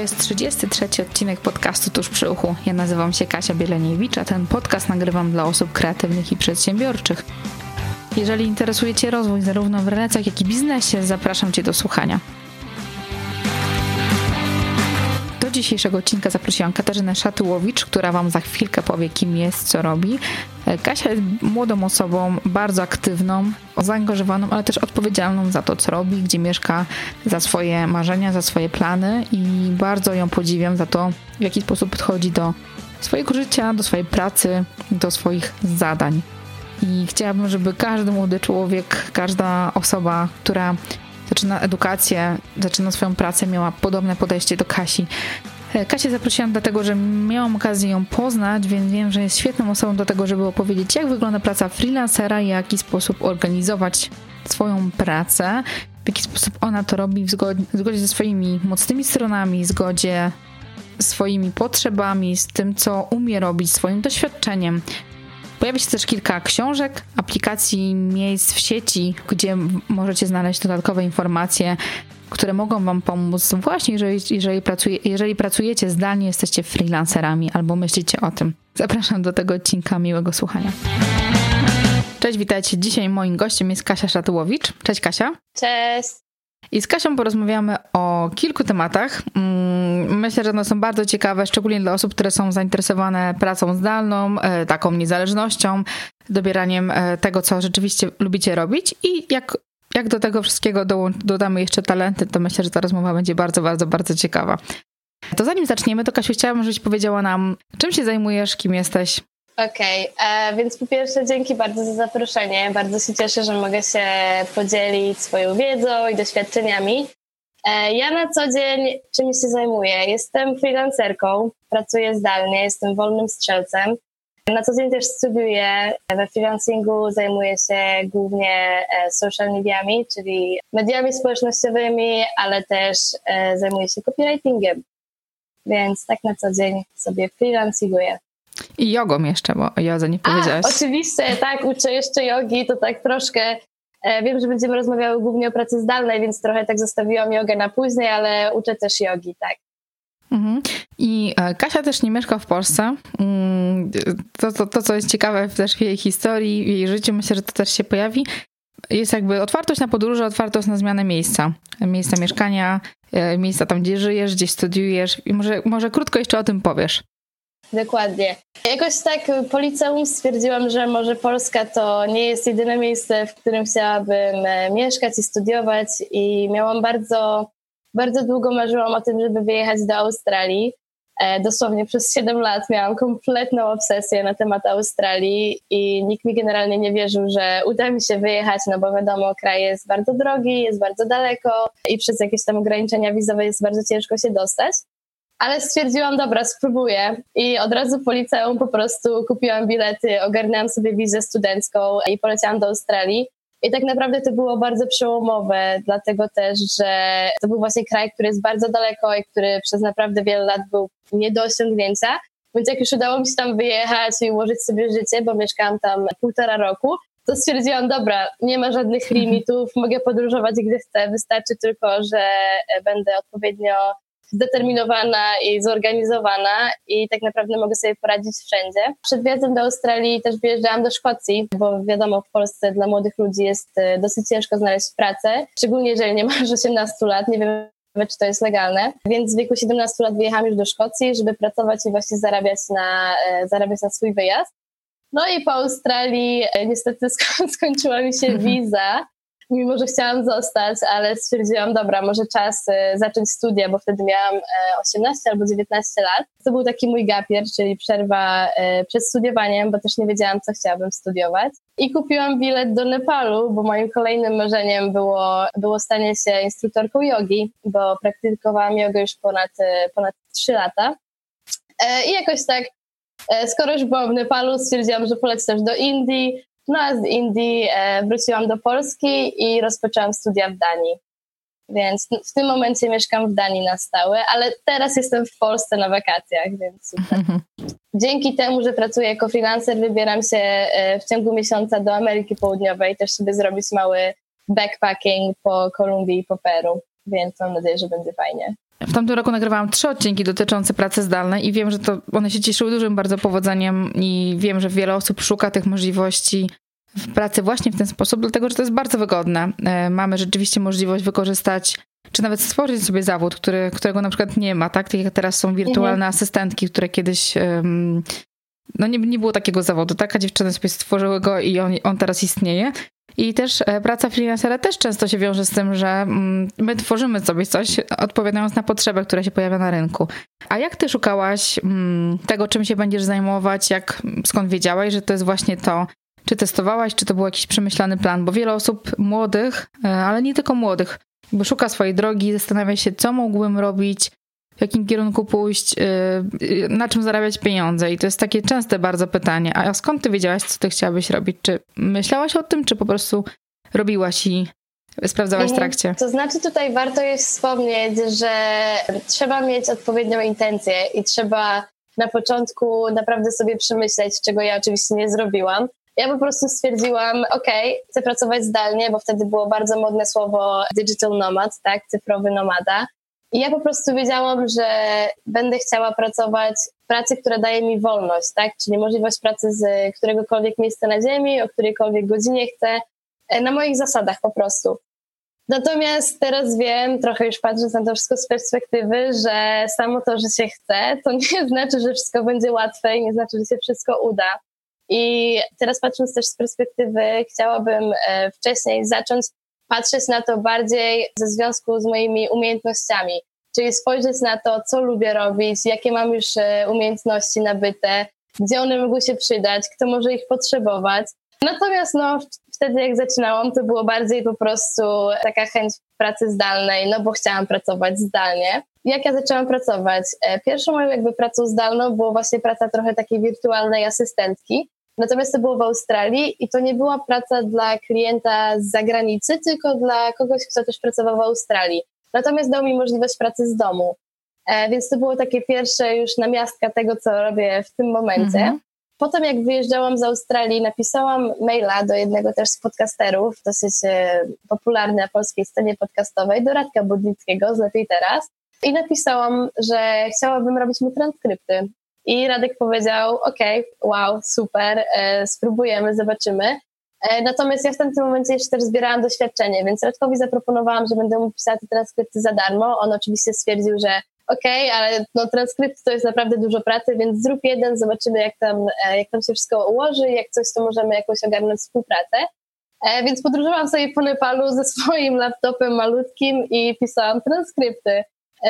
jest 33 odcinek podcastu Tuż przy uchu. Ja nazywam się Kasia Bieleniewicz, a ten podcast nagrywam dla osób kreatywnych i przedsiębiorczych. Jeżeli interesuje Cię rozwój zarówno w relacjach, jak i biznesie, zapraszam Cię do słuchania. Dzisiejszego odcinka zaprosiłam Katarzynę Szatyłowicz, która Wam za chwilkę powie, kim jest, co robi. Kasia jest młodą osobą, bardzo aktywną, zaangażowaną, ale też odpowiedzialną za to, co robi, gdzie mieszka, za swoje marzenia, za swoje plany i bardzo ją podziwiam za to, w jaki sposób podchodzi do swojego życia, do swojej pracy, do swoich zadań. I chciałabym, żeby każdy młody człowiek, każda osoba, która zaczyna edukację, zaczyna swoją pracę, miała podobne podejście do Kasi. Kasię zaprosiłam dlatego, że miałam okazję ją poznać, więc wiem, że jest świetną osobą do tego, żeby opowiedzieć, jak wygląda praca freelancera i jaki sposób organizować swoją pracę, w jaki sposób ona to robi w zgodzie, w zgodzie ze swoimi mocnymi stronami, w zgodzie swoimi potrzebami, z tym, co umie robić, swoim doświadczeniem. Pojawi się też kilka książek, aplikacji, miejsc w sieci, gdzie możecie znaleźć dodatkowe informacje, które mogą Wam pomóc właśnie, jeżeli, jeżeli, pracuje, jeżeli pracujecie zdalnie, jesteście freelancerami albo myślicie o tym. Zapraszam do tego odcinka. Miłego słuchania. Cześć, witajcie. Dzisiaj moim gościem jest Kasia Szatyłowicz. Cześć Kasia. Cześć. I z Kasią porozmawiamy o kilku tematach. Myślę, że one są bardzo ciekawe, szczególnie dla osób, które są zainteresowane pracą zdalną, taką niezależnością, dobieraniem tego, co rzeczywiście lubicie robić i jak, jak do tego wszystkiego dodamy jeszcze talenty, to myślę, że ta rozmowa będzie bardzo, bardzo, bardzo ciekawa. To zanim zaczniemy, to Kasiu, chciałabym, żebyś powiedziała nam, czym się zajmujesz, kim jesteś? Okej, okay, więc po pierwsze dzięki bardzo za zaproszenie. Bardzo się cieszę, że mogę się podzielić swoją wiedzą i doświadczeniami. Ja na co dzień czym się zajmuję? Jestem freelancerką, pracuję zdalnie, jestem wolnym strzelcem. Na co dzień też studiuję. We freelancingu zajmuję się głównie social mediami, czyli mediami społecznościowymi, ale też zajmuję się copywritingiem. Więc tak na co dzień sobie freelancinguję. I jogą jeszcze, bo o jodze nie powiedziałaś. A, oczywiście, tak, uczę jeszcze jogi, to tak troszkę, e, wiem, że będziemy rozmawiały głównie o pracy zdalnej, więc trochę tak zostawiłam jogę na później, ale uczę też jogi, tak. Mhm. I Kasia też nie mieszka w Polsce. To, to, to, co jest ciekawe też w jej historii, w jej życiu, myślę, że to też się pojawi, jest jakby otwartość na podróże, otwartość na zmianę miejsca. Miejsca mieszkania, miejsca tam, gdzie żyjesz, gdzie studiujesz. I może, może krótko jeszcze o tym powiesz. Dokładnie. Jakoś tak po liceum stwierdziłam, że może Polska to nie jest jedyne miejsce, w którym chciałabym mieszkać i studiować i miałam bardzo, bardzo długo marzyłam o tym, żeby wyjechać do Australii. Dosłownie przez 7 lat miałam kompletną obsesję na temat Australii i nikt mi generalnie nie wierzył, że uda mi się wyjechać, no bo wiadomo, kraj jest bardzo drogi, jest bardzo daleko i przez jakieś tam ograniczenia wizowe jest bardzo ciężko się dostać ale stwierdziłam, dobra, spróbuję i od razu po liceum po prostu kupiłam bilety, ogarnęłam sobie wizę studencką i poleciałam do Australii. I tak naprawdę to było bardzo przełomowe, dlatego też, że to był właśnie kraj, który jest bardzo daleko i który przez naprawdę wiele lat był nie do osiągnięcia. Więc jak już udało mi się tam wyjechać i ułożyć sobie życie, bo mieszkałam tam półtora roku, to stwierdziłam, dobra, nie ma żadnych limitów, mogę podróżować gdy chcę, wystarczy tylko, że będę odpowiednio zdeterminowana i zorganizowana i tak naprawdę mogę sobie poradzić wszędzie. Przed wjazdem do Australii też wyjeżdżałam do Szkocji, bo wiadomo, w Polsce dla młodych ludzi jest e, dosyć ciężko znaleźć pracę, szczególnie jeżeli nie masz 18 lat, nie wiem czy to jest legalne. Więc w wieku 17 lat wyjechałam już do Szkocji, żeby pracować i właśnie zarabiać na, e, zarabiać na swój wyjazd. No i po Australii e, niestety skończyła mi się wiza mimo że chciałam zostać, ale stwierdziłam, dobra, może czas y, zacząć studia, bo wtedy miałam 18 e, albo 19 lat. To był taki mój gapier, czyli przerwa e, przed studiowaniem, bo też nie wiedziałam, co chciałabym studiować. I kupiłam bilet do Nepalu, bo moim kolejnym marzeniem było, było stanie się instruktorką jogi, bo praktykowałam jogę już ponad, e, ponad 3 lata. I jakoś tak, skoro już byłam w Nepalu, stwierdziłam, że polecę też do Indii, no a z Indii e, wróciłam do Polski i rozpoczęłam studia w Danii. Więc w tym momencie mieszkam w Danii na stałe, ale teraz jestem w Polsce na wakacjach, więc super. Dzięki temu, że pracuję jako freelancer, wybieram się e, w ciągu miesiąca do Ameryki Południowej, też sobie zrobić mały backpacking po Kolumbii i po Peru. Więc mam nadzieję, że będzie fajnie. W tamtym roku nagrywałam trzy odcinki dotyczące pracy zdalnej i wiem, że to one się cieszyły dużym bardzo powodzeniem i wiem, że wiele osób szuka tych możliwości w pracy właśnie w ten sposób, dlatego że to jest bardzo wygodne. E, mamy rzeczywiście możliwość wykorzystać czy nawet stworzyć sobie zawód, który, którego na przykład nie ma, tak? Tak jak teraz są wirtualne mhm. asystentki, które kiedyś um, no nie, nie było takiego zawodu, tak? A dziewczyny sobie stworzyły go i on, on teraz istnieje. I też e, praca freelancera też często się wiąże z tym, że mm, my tworzymy sobie coś, odpowiadając na potrzebę, która się pojawia na rynku. A jak ty szukałaś mm, tego, czym się będziesz zajmować? Jak, skąd wiedziałaś, że to jest właśnie to? Czy testowałaś, czy to był jakiś przemyślany plan? Bo wiele osób młodych, e, ale nie tylko młodych, bo szuka swojej drogi, zastanawia się, co mógłbym robić, w jakim kierunku pójść, y, na czym zarabiać pieniądze. I to jest takie częste bardzo pytanie. A skąd ty wiedziałaś, co ty chciałabyś robić? Czy myślałaś o tym, czy po prostu robiłaś i sprawdzałaś w mhm. trakcie? To znaczy tutaj warto jest wspomnieć, że trzeba mieć odpowiednią intencję i trzeba na początku naprawdę sobie przemyśleć, czego ja oczywiście nie zrobiłam. Ja po prostu stwierdziłam, ok, chcę pracować zdalnie, bo wtedy było bardzo modne słowo digital nomad, tak, cyfrowy nomada. I ja po prostu wiedziałam, że będę chciała pracować w pracy, która daje mi wolność, tak? Czyli możliwość pracy z któregokolwiek miejsca na ziemi, o którejkolwiek godzinie chcę, e, na moich zasadach po prostu. Natomiast teraz wiem, trochę już patrząc na to wszystko z perspektywy, że samo to, że się chce, to nie znaczy, że wszystko będzie łatwe i nie znaczy, że się wszystko uda. I teraz patrząc też z perspektywy, chciałabym e, wcześniej zacząć patrzeć na to bardziej ze związku z moimi umiejętnościami, czyli spojrzeć na to, co lubię robić, jakie mam już e, umiejętności nabyte, gdzie one mogą się przydać, kto może ich potrzebować. Natomiast no, wtedy jak zaczynałam, to było bardziej po prostu taka chęć pracy zdalnej, no bo chciałam pracować zdalnie. Jak ja zaczęłam pracować? E, pierwszą moją jakby pracą zdalną była właśnie praca trochę takiej wirtualnej asystentki, Natomiast to było w Australii i to nie była praca dla klienta z zagranicy, tylko dla kogoś, kto też pracował w Australii. Natomiast dał mi możliwość pracy z domu. E, więc to było takie pierwsze już namiastka tego, co robię w tym momencie. Mhm. Potem jak wyjeżdżałam z Australii, napisałam maila do jednego też z podcasterów, dosyć e, popularny na polskiej scenie podcastowej, do Radka Budnickiego z Lepiej Teraz. I napisałam, że chciałabym robić mu transkrypty. I Radek powiedział: OK, wow, super, e, spróbujemy, zobaczymy. E, natomiast ja w tamtym momencie jeszcze też zbierałam doświadczenie, więc Radkowi zaproponowałam, że będę mu pisała te transkrypty za darmo. On oczywiście stwierdził, że okej, ale no, transkrypt to jest naprawdę dużo pracy, więc zrób jeden, zobaczymy jak tam, e, jak tam się wszystko ułoży, jak coś, to możemy jakoś ogarnąć współpracę. Więc podróżowałam sobie po Nepalu ze swoim laptopem malutkim i pisałam transkrypty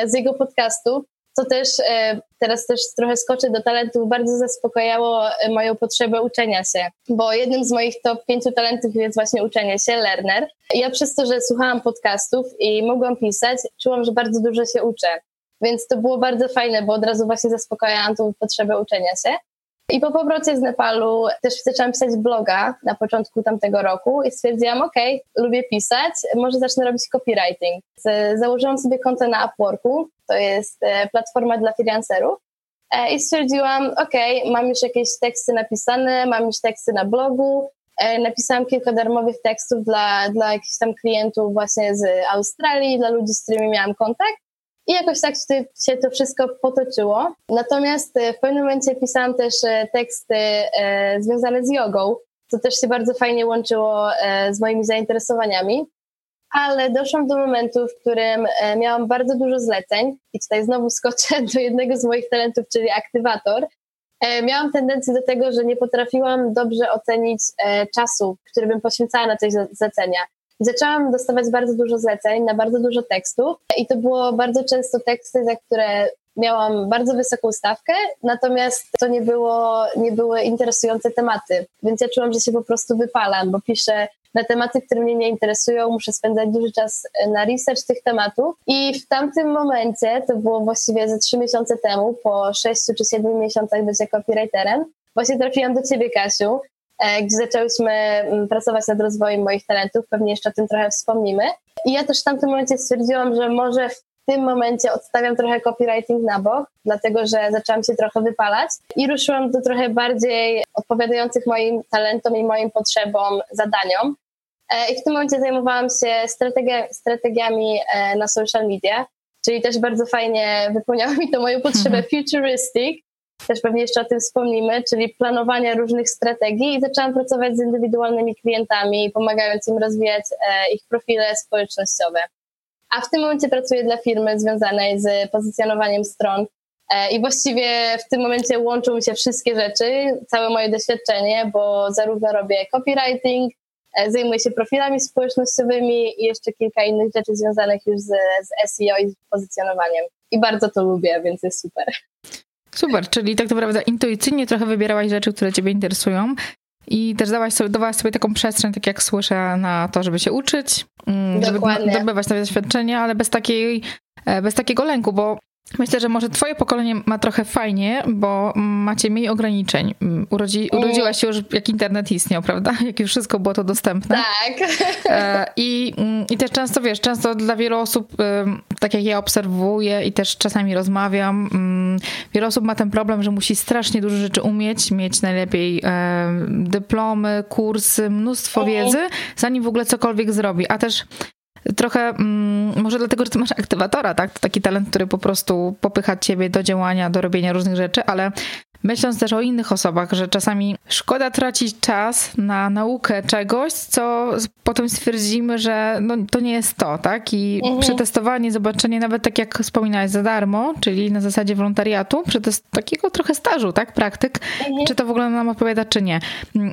z jego podcastu co też e, teraz też trochę skoczę do talentów, bardzo zaspokajało e, moją potrzebę uczenia się, bo jednym z moich top pięciu talentów jest właśnie uczenie się, learner. Ja przez to, że słuchałam podcastów i mogłam pisać, czułam, że bardzo dużo się uczę. Więc to było bardzo fajne, bo od razu właśnie zaspokajałam tą potrzebę uczenia się. I po powrocie z Nepalu też zaczęłam pisać bloga na początku tamtego roku i stwierdziłam, ok, lubię pisać, może zacznę robić copywriting. Założyłam sobie konto na Upworku, to jest e, platforma dla freelancerów e, i stwierdziłam, ok, mam już jakieś teksty napisane, mam już teksty na blogu, e, napisałam kilka darmowych tekstów dla, dla jakichś tam klientów właśnie z Australii, dla ludzi, z którymi miałam kontakt i jakoś tak się to wszystko potoczyło. Natomiast e, w pewnym momencie pisałam też e, teksty e, związane z jogą, co też się bardzo fajnie łączyło z moimi zainteresowaniami. Ale doszłam do momentu, w którym miałam bardzo dużo zleceń, i tutaj znowu skoczę do jednego z moich talentów, czyli aktywator. Miałam tendencję do tego, że nie potrafiłam dobrze ocenić czasu, który bym poświęcała na te zlecenia zaczęłam dostawać bardzo dużo zleceń na bardzo dużo tekstów i to było bardzo często teksty, za które miałam bardzo wysoką stawkę, natomiast to nie, było, nie były interesujące tematy, więc ja czułam, że się po prostu wypalam, bo piszę na tematy, które mnie nie interesują, muszę spędzać duży czas na research tych tematów. I w tamtym momencie, to było właściwie ze trzy miesiące temu, po sześciu czy siedmiu miesiącach bycia copywriterem, właśnie trafiłam do ciebie, Kasiu, gdzie zaczęłyśmy mm, pracować nad rozwojem moich talentów, pewnie jeszcze o tym trochę wspomnimy. I ja też w tamtym momencie stwierdziłam, że może w tym momencie odstawiam trochę copywriting na bok, dlatego że zaczęłam się trochę wypalać i ruszyłam do trochę bardziej odpowiadających moim talentom i moim potrzebom zadaniom. i w tym momencie zajmowałam się strategiami na social media, czyli też bardzo fajnie wypełniało mi to moją potrzebę mhm. futuristic, też pewnie jeszcze o tym wspomnimy, czyli planowania różnych strategii i zaczęłam pracować z indywidualnymi klientami, pomagając im rozwijać ich profile społecznościowe. A w tym momencie pracuję dla firmy związanej z pozycjonowaniem stron i właściwie w tym momencie łączą mi się wszystkie rzeczy, całe moje doświadczenie, bo zarówno robię copywriting, E, zajmuję się profilami społecznościowymi i jeszcze kilka innych rzeczy związanych już z, z SEO i z pozycjonowaniem. I bardzo to lubię, więc jest super. Super, czyli tak naprawdę intuicyjnie trochę wybierałaś rzeczy, które Ciebie interesują i też dałaś sobie, dawałaś sobie taką przestrzeń, tak jak słyszę, na to, żeby się uczyć, mm, Dokładnie. żeby zdobywać nowe doświadczenia, ale bez, takiej, e, bez takiego lęku, bo Myślę, że może twoje pokolenie ma trochę fajnie, bo macie mniej ograniczeń. Urodzi, urodziłaś się już, jak internet istniał, prawda? Jak już wszystko było to dostępne. Tak. E, I, I też często, wiesz, często dla wielu osób, tak jak ja obserwuję i też czasami rozmawiam, wiele osób ma ten problem, że musi strasznie dużo rzeczy umieć, mieć najlepiej dyplomy, kursy, mnóstwo wiedzy, zanim w ogóle cokolwiek zrobi. A też trochę, mm, może dlatego, że ty masz aktywatora, tak? To taki talent, który po prostu popycha ciebie do działania, do robienia różnych rzeczy, ale myśląc też o innych osobach, że czasami szkoda tracić czas na naukę czegoś, co potem stwierdzimy, że no, to nie jest to, tak? I mhm. przetestowanie, zobaczenie nawet tak jak wspominałeś za darmo, czyli na zasadzie wolontariatu, przetest takiego trochę stażu, tak? Praktyk, mhm. czy to w ogóle nam odpowiada, czy nie.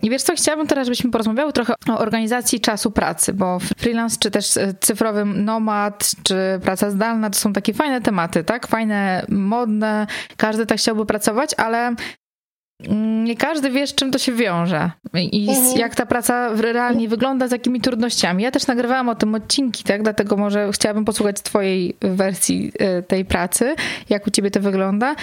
I wiesz co, chciałabym teraz, żebyśmy porozmawiały trochę o organizacji czasu pracy, bo freelance, czy też e, cyfrowy nomad, czy praca zdalna, to są takie fajne tematy, tak? Fajne, modne, każdy tak chciałby pracować, ale nie każdy wie, z czym to się wiąże i mhm. jak ta praca realnie wygląda, z jakimi trudnościami. Ja też nagrywałam o tym odcinki, tak? Dlatego może chciałabym posłuchać twojej wersji e, tej pracy, jak u ciebie to wygląda.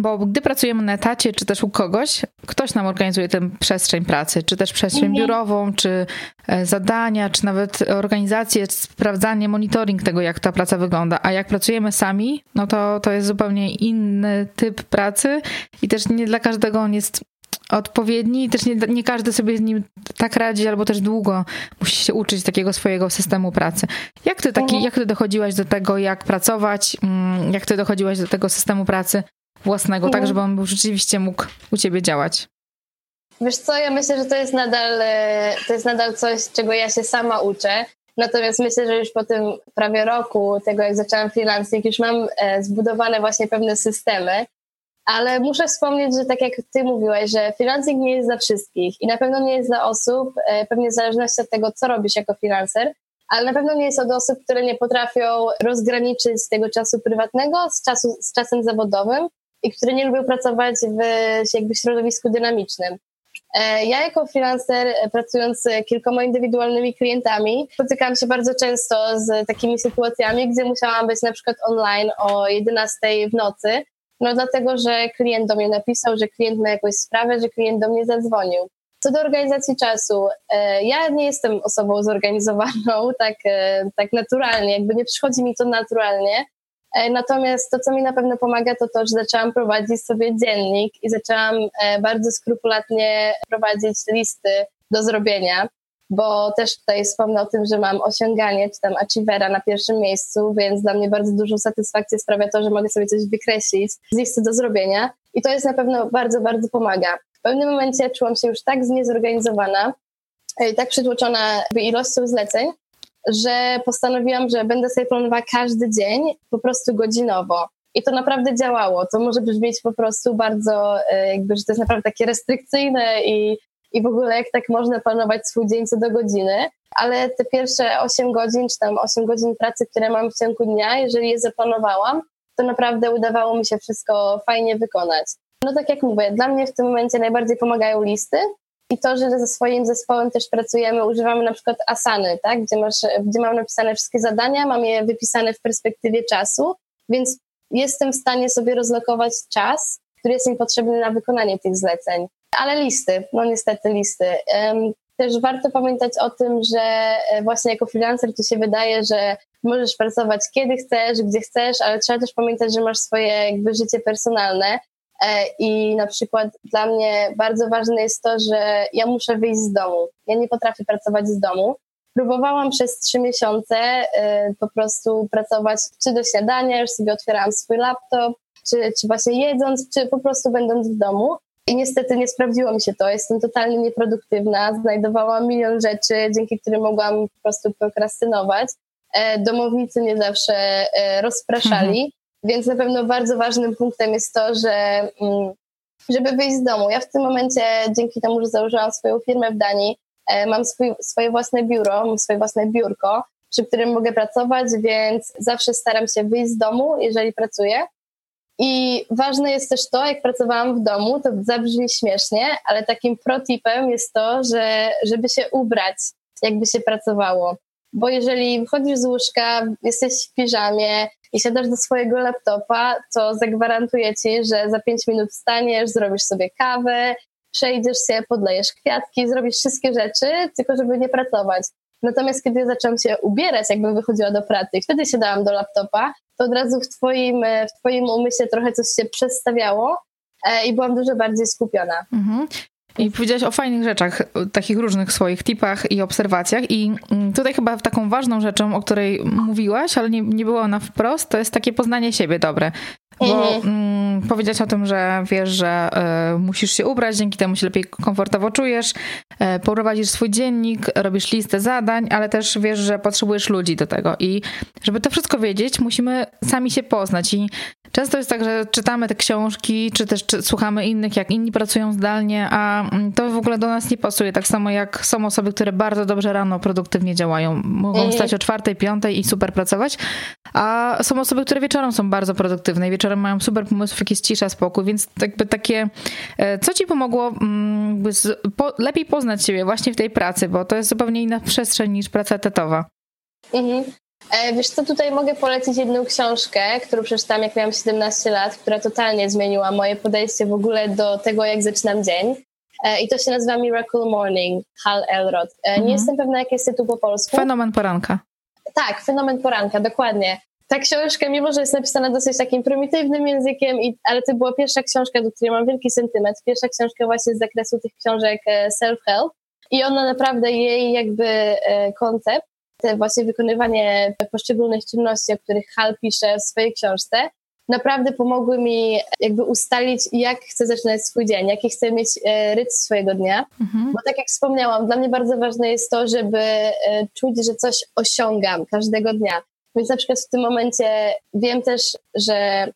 Bo gdy pracujemy na etacie, czy też u kogoś, ktoś nam organizuje tę przestrzeń pracy, czy też przestrzeń mhm. biurową, czy e, zadania, czy nawet organizację, sprawdzanie, monitoring tego, jak ta praca wygląda. A jak pracujemy sami, no to to jest zupełnie inny typ pracy i też nie dla każdego on jest odpowiedni i też nie, nie każdy sobie z nim tak radzi, albo też długo musi się uczyć takiego swojego systemu pracy. Jak ty, taki, mhm. jak ty dochodziłaś do tego, jak pracować, mm, jak ty dochodziłaś do tego systemu pracy własnego, tak, mhm. żeby on był rzeczywiście mógł u ciebie działać? Wiesz co, ja myślę, że to jest nadal, e, to jest nadal coś, czego ja się sama uczę. Natomiast myślę, że już po tym prawie roku tego, jak zaczęłam freelancing, już mam e, zbudowane właśnie pewne systemy, ale muszę wspomnieć, że tak jak ty mówiłaś, że freelancing nie jest dla wszystkich i na pewno nie jest dla osób, e, pewnie w zależności od tego, co robisz jako freelancer, ale na pewno nie jest od osób, które nie potrafią rozgraniczyć tego czasu prywatnego z, czasu, z czasem zawodowym i które nie lubią pracować w jakby środowisku dynamicznym. E, ja jako freelancer, e, pracując kilkoma indywidualnymi klientami, spotykałam się bardzo często z takimi sytuacjami, gdzie musiałam być na przykład online o 11 w nocy, no dlatego, że klient do mnie napisał, że klient ma jakąś sprawę, że klient do mnie zadzwonił. Co do organizacji czasu, e, ja nie jestem osobą zorganizowaną tak, tak naturalnie, jakby nie przychodzi mi to naturalnie, natomiast to, co mi na pewno pomaga, to to, że zaczęłam prowadzić sobie dziennik i zaczęłam e, bardzo skrupulatnie prowadzić listy do zrobienia, bo też tutaj wspomnę o tym, że mam osiąganie, czy tam achievera na pierwszym miejscu, więc dla mnie bardzo dużą satysfakcję sprawia to, że mogę sobie coś wykreślić z listy do zrobienia i to jest na pewno bardzo, bardzo pomaga. W pewnym momencie czułam się już tak zniezorganizowana, i tak przytłoczona ilością zleceń, że postanowiłam, że będę sobie planowała każdy dzień po prostu godzinowo. I to naprawdę działało. To może brzmieć po prostu bardzo, e, jakby, że to jest naprawdę takie restrykcyjne i, i w ogóle jak tak można planować swój dzień co do godziny. Ale te pierwsze 8 godzin, czy tam 8 godzin pracy, które mam w ciągu dnia, jeżeli je zaplanowałam, to naprawdę udawało mi się wszystko fajnie wykonać. No tak jak mówię, dla mnie w tym momencie najbardziej pomagają listy, i to, że ze swoim zespołem też pracujemy, używamy na przykład Asany, tak? gdzie, masz, gdzie mam napisane wszystkie zadania, mam je wypisane w perspektywie czasu, więc jestem w stanie sobie rozlokować czas, który jest mi potrzebny na wykonanie tych zleceń. Ale listy, no niestety listy. Też warto pamiętać o tym, że e, właśnie jako freelancer to się wydaje, że możesz pracować kiedy chcesz, gdzie chcesz, ale trzeba też pamiętać, że masz swoje jakby życie personalne I na przykład dla mnie bardzo ważne jest to, że ja muszę wyjść z domu. Ja nie potrafię pracować z domu. próbowałam przez trzy miesiące y, po prostu pracować czy do śniadania, już sobie otwierałam swój laptop, czy, czy właśnie jedząc, czy po prostu będąc w domu. I niestety nie sprawdziło mi się to. Jestem totalnie nieproduktywna. Znajdowałam milion rzeczy, dzięki którym mogłam po prostu prokrastynować. E, domownicy nie zawsze e, rozpraszali, mhm. Więc na pewno bardzo ważnym punktem jest to, że mm, żeby wyjść z domu. Ja w tym momencie, dzięki temu, że założyłam swoją firmę w Danii, e, mam swój, swoje własne biuro, mam swoje własne biurko, przy którym mogę pracować, więc zawsze staram się wyjść z domu, jeżeli pracuję. I ważne jest też to, jak pracowałam w domu, to zabrzmi śmiesznie, ale takim protipem jest to, że żeby się ubrać, jakby się pracowało. Bo jeżeli wychodzisz z łóżka, jesteś w piżamie i siadasz do swojego laptopa, to zagwarantuję ci, że za pięć minut wstaniesz, zrobisz sobie kawę, przejdziesz się, podlejesz kwiatki, zrobisz wszystkie rzeczy, tylko żeby nie pracować. Natomiast kiedy zaczęłam się ubierać, jakbym wychodziła do pracy i wtedy siadałam do laptopa, to od razu w twoim, w twoim umyśle trochę coś się przestawiało e, i byłam dużo bardziej skupiona. Mhm. I powiedziałaś o fajnych rzeczach, takich różnych swoich tipach i obserwacjach. I mm, tutaj chyba taką ważną rzeczą, o której mówiłaś, ale nie, nie było ona wprost, to jest takie poznanie siebie dobre. Bo mhm. mm, powiedzieć o tym, że wiesz, że y, musisz się ubrać, dzięki temu się lepiej komfortowo czujesz, y, poprowadzisz swój dziennik, robisz listę zadań, ale też wiesz, że potrzebujesz ludzi do tego. I żeby to wszystko wiedzieć, musimy sami się poznać. I Często jest tak, że czytamy te książki, czy też czy słuchamy innych, jak inni pracują zdalnie, a mm, to w ogóle do nas nie pasuje. Tak samo jak są osoby, które bardzo dobrze rano produktywnie działają. Mogą mhm. wstać o czwartej, piątej i super pracować, a są osoby, które wieczorem są bardzo produktywne i wieczorem mają super pomysłów, jak jest cisza, spokój, więc jakby takie, e, co ci pomogło mm, lepiej poznać siebie właśnie w tej pracy, bo to jest zupełnie inna przestrzeń niż praca etatowa. Mhm. E, wiesz co, tutaj mogę polecić jedną książkę, którą przeczytałam jak miałam 17 lat, która totalnie zmieniła moje podejście w ogóle do tego, jak zaczynam dzień. E, I to się nazywa Miracle Morning, Hal Elrod. E, nie mhm. jestem pewna, jaki jest tytuł po polsku. Fenomen poranka. Tak, Fenomen poranka, dokładnie. Ta książka, mimo że jest napisana dosyć takim prymitywnym językiem, i, ale to była pierwsza książka, do której mam wielki sentyment. Pierwsza książka właśnie z zakresu tych książek self-help. I ona naprawdę, jej jakby koncept właśnie wykonywanie poszczególnych czynności, o których Hal pisze w swojej książce, naprawdę pomogły mi jakby ustalić, jak chcę zaczynać swój dzień, jaki chcę mieć e, rytm swojego dnia. Mhm. Bo tak jak wspomniałam, dla mnie bardzo ważne jest to, żeby e, czuć, że coś osiągam każdego dnia. Więc na przykład w tym momencie wiem też, że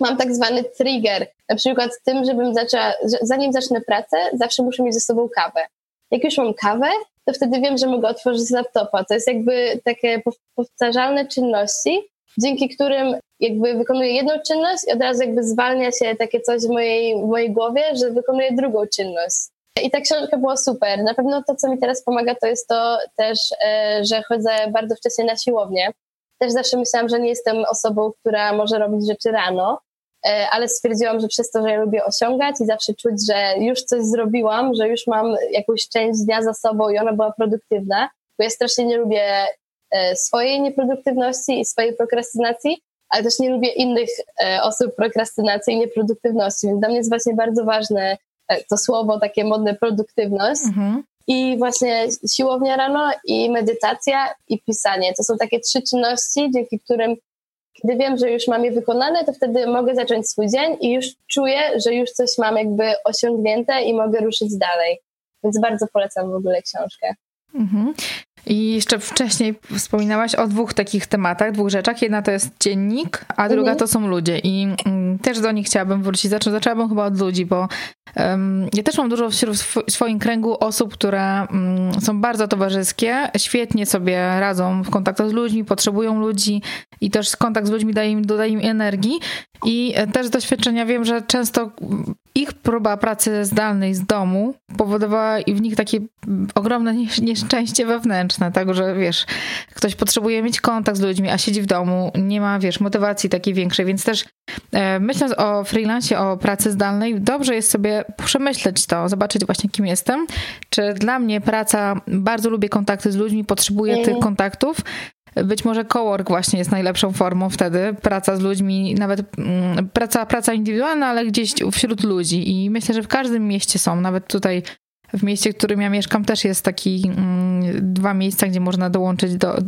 mam tak zwany trigger, na przykład tym, żebym zaczęła, zanim zacznę pracę, zawsze muszę mieć ze sobą kawę. Jak już mam kawę, to wtedy wiem, że mogę otworzyć laptopa. To jest jakby takie powtarzalne czynności, dzięki którym jakby wykonuję jedną czynność i od razu jakby zwalnia się takie coś w mojej, w mojej głowie, że wykonuję drugą czynność. I ta książka była super. Na pewno to, co mi teraz pomaga, to jest to też, e, że chodzę bardzo wcześnie na siłownię. Też zawsze myślałam, że nie jestem osobą, która może robić rzeczy rano, E, ale stwierdziłam, że przez to, że ja lubię osiągać i zawsze czuć, że już coś zrobiłam, że już mam jakąś część dnia za sobą i ona była produktywna, bo ja strasznie nie lubię swojej nieproduktywności i swojej prokrastynacji, ale też nie lubię innych e, osób prokrastynacji i nieproduktywności, więc dla mnie jest właśnie bardzo ważne to słowo takie modne produktywność. Mhm. I właśnie siłownia rano i medytacja i pisanie. To są takie trzy czynności, dzięki którym kiedy wiem, że już mam je wykonane, to wtedy mogę zacząć swój dzień i już czuję, że już coś mam jakby osiągnięte i mogę ruszyć dalej. Więc bardzo polecam w ogóle książkę. Mhm. I jeszcze wcześniej wspominałaś o dwóch takich tematach, dwóch rzeczach. Jedna to jest dziennik, a druga mhm. to są ludzie. I mm, też do nich chciałabym wrócić. Zaczę, zaczęłabym chyba od ludzi, bo um, ja też mam dużo wśród w swoim kręgu osób, które um, są bardzo towarzyskie, świetnie sobie radzą w kontaktach z ludźmi, potrzebują ludzi i też kontakt z ludźmi daje im, dodaje im energii. I e, też z doświadczenia wiem, że często ich próba pracy zdalnej z domu powodowała w nich takie ogromne nieszczęście wewnętrzne, tak, że wiesz, ktoś potrzebuje mieć kontakt z ludźmi, a siedzi w domu, nie ma, wiesz, motywacji takiej większej, więc też e, myśląc o freelancie, o pracy zdalnej, dobrze jest sobie przemyśleć to, zobaczyć właśnie kim jestem, czy dla mnie praca, bardzo lubię kontakty z ludźmi, potrzebuję tych mhm. kontaktów, być może cowork właśnie jest najlepszą formą wtedy, praca z ludźmi, nawet mm, praca, praca indywidualna, ale gdzieś wśród ludzi. I myślę, że w każdym mieście są, nawet tutaj w mieście, w którym ja mieszkam, też jest taki mm, dwa miejsca, gdzie można dołączyć, do,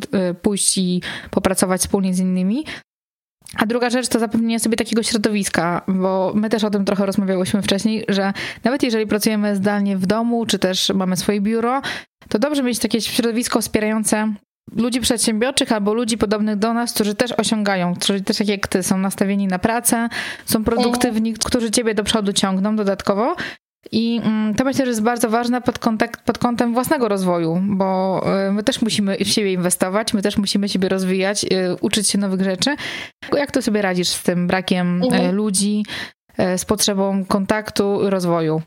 pójść i popracować wspólnie z innymi. A druga rzecz to zapewnienie sobie takiego środowiska, bo my też o tym trochę rozmawiałyśmy wcześniej, że nawet jeżeli pracujemy zdalnie w domu, czy też mamy swoje biuro, to dobrze mieć takie środowisko wspierające ludzi przedsiębiorczych albo ludzi podobnych do nas, którzy też osiągają, którzy też tak jak ty są nastawieni na pracę, są produktywni, którzy ciebie do przodu ciągną dodatkowo. I mm, to myślę, że jest bardzo ważne pod, kontakt, pod kątem własnego rozwoju, bo y, my też musimy w siebie inwestować, my też musimy siebie rozwijać, y, uczyć się nowych rzeczy. Jak to sobie radzisz z tym brakiem y, mhm. ludzi, z potrzebą kontaktu, rozwoju?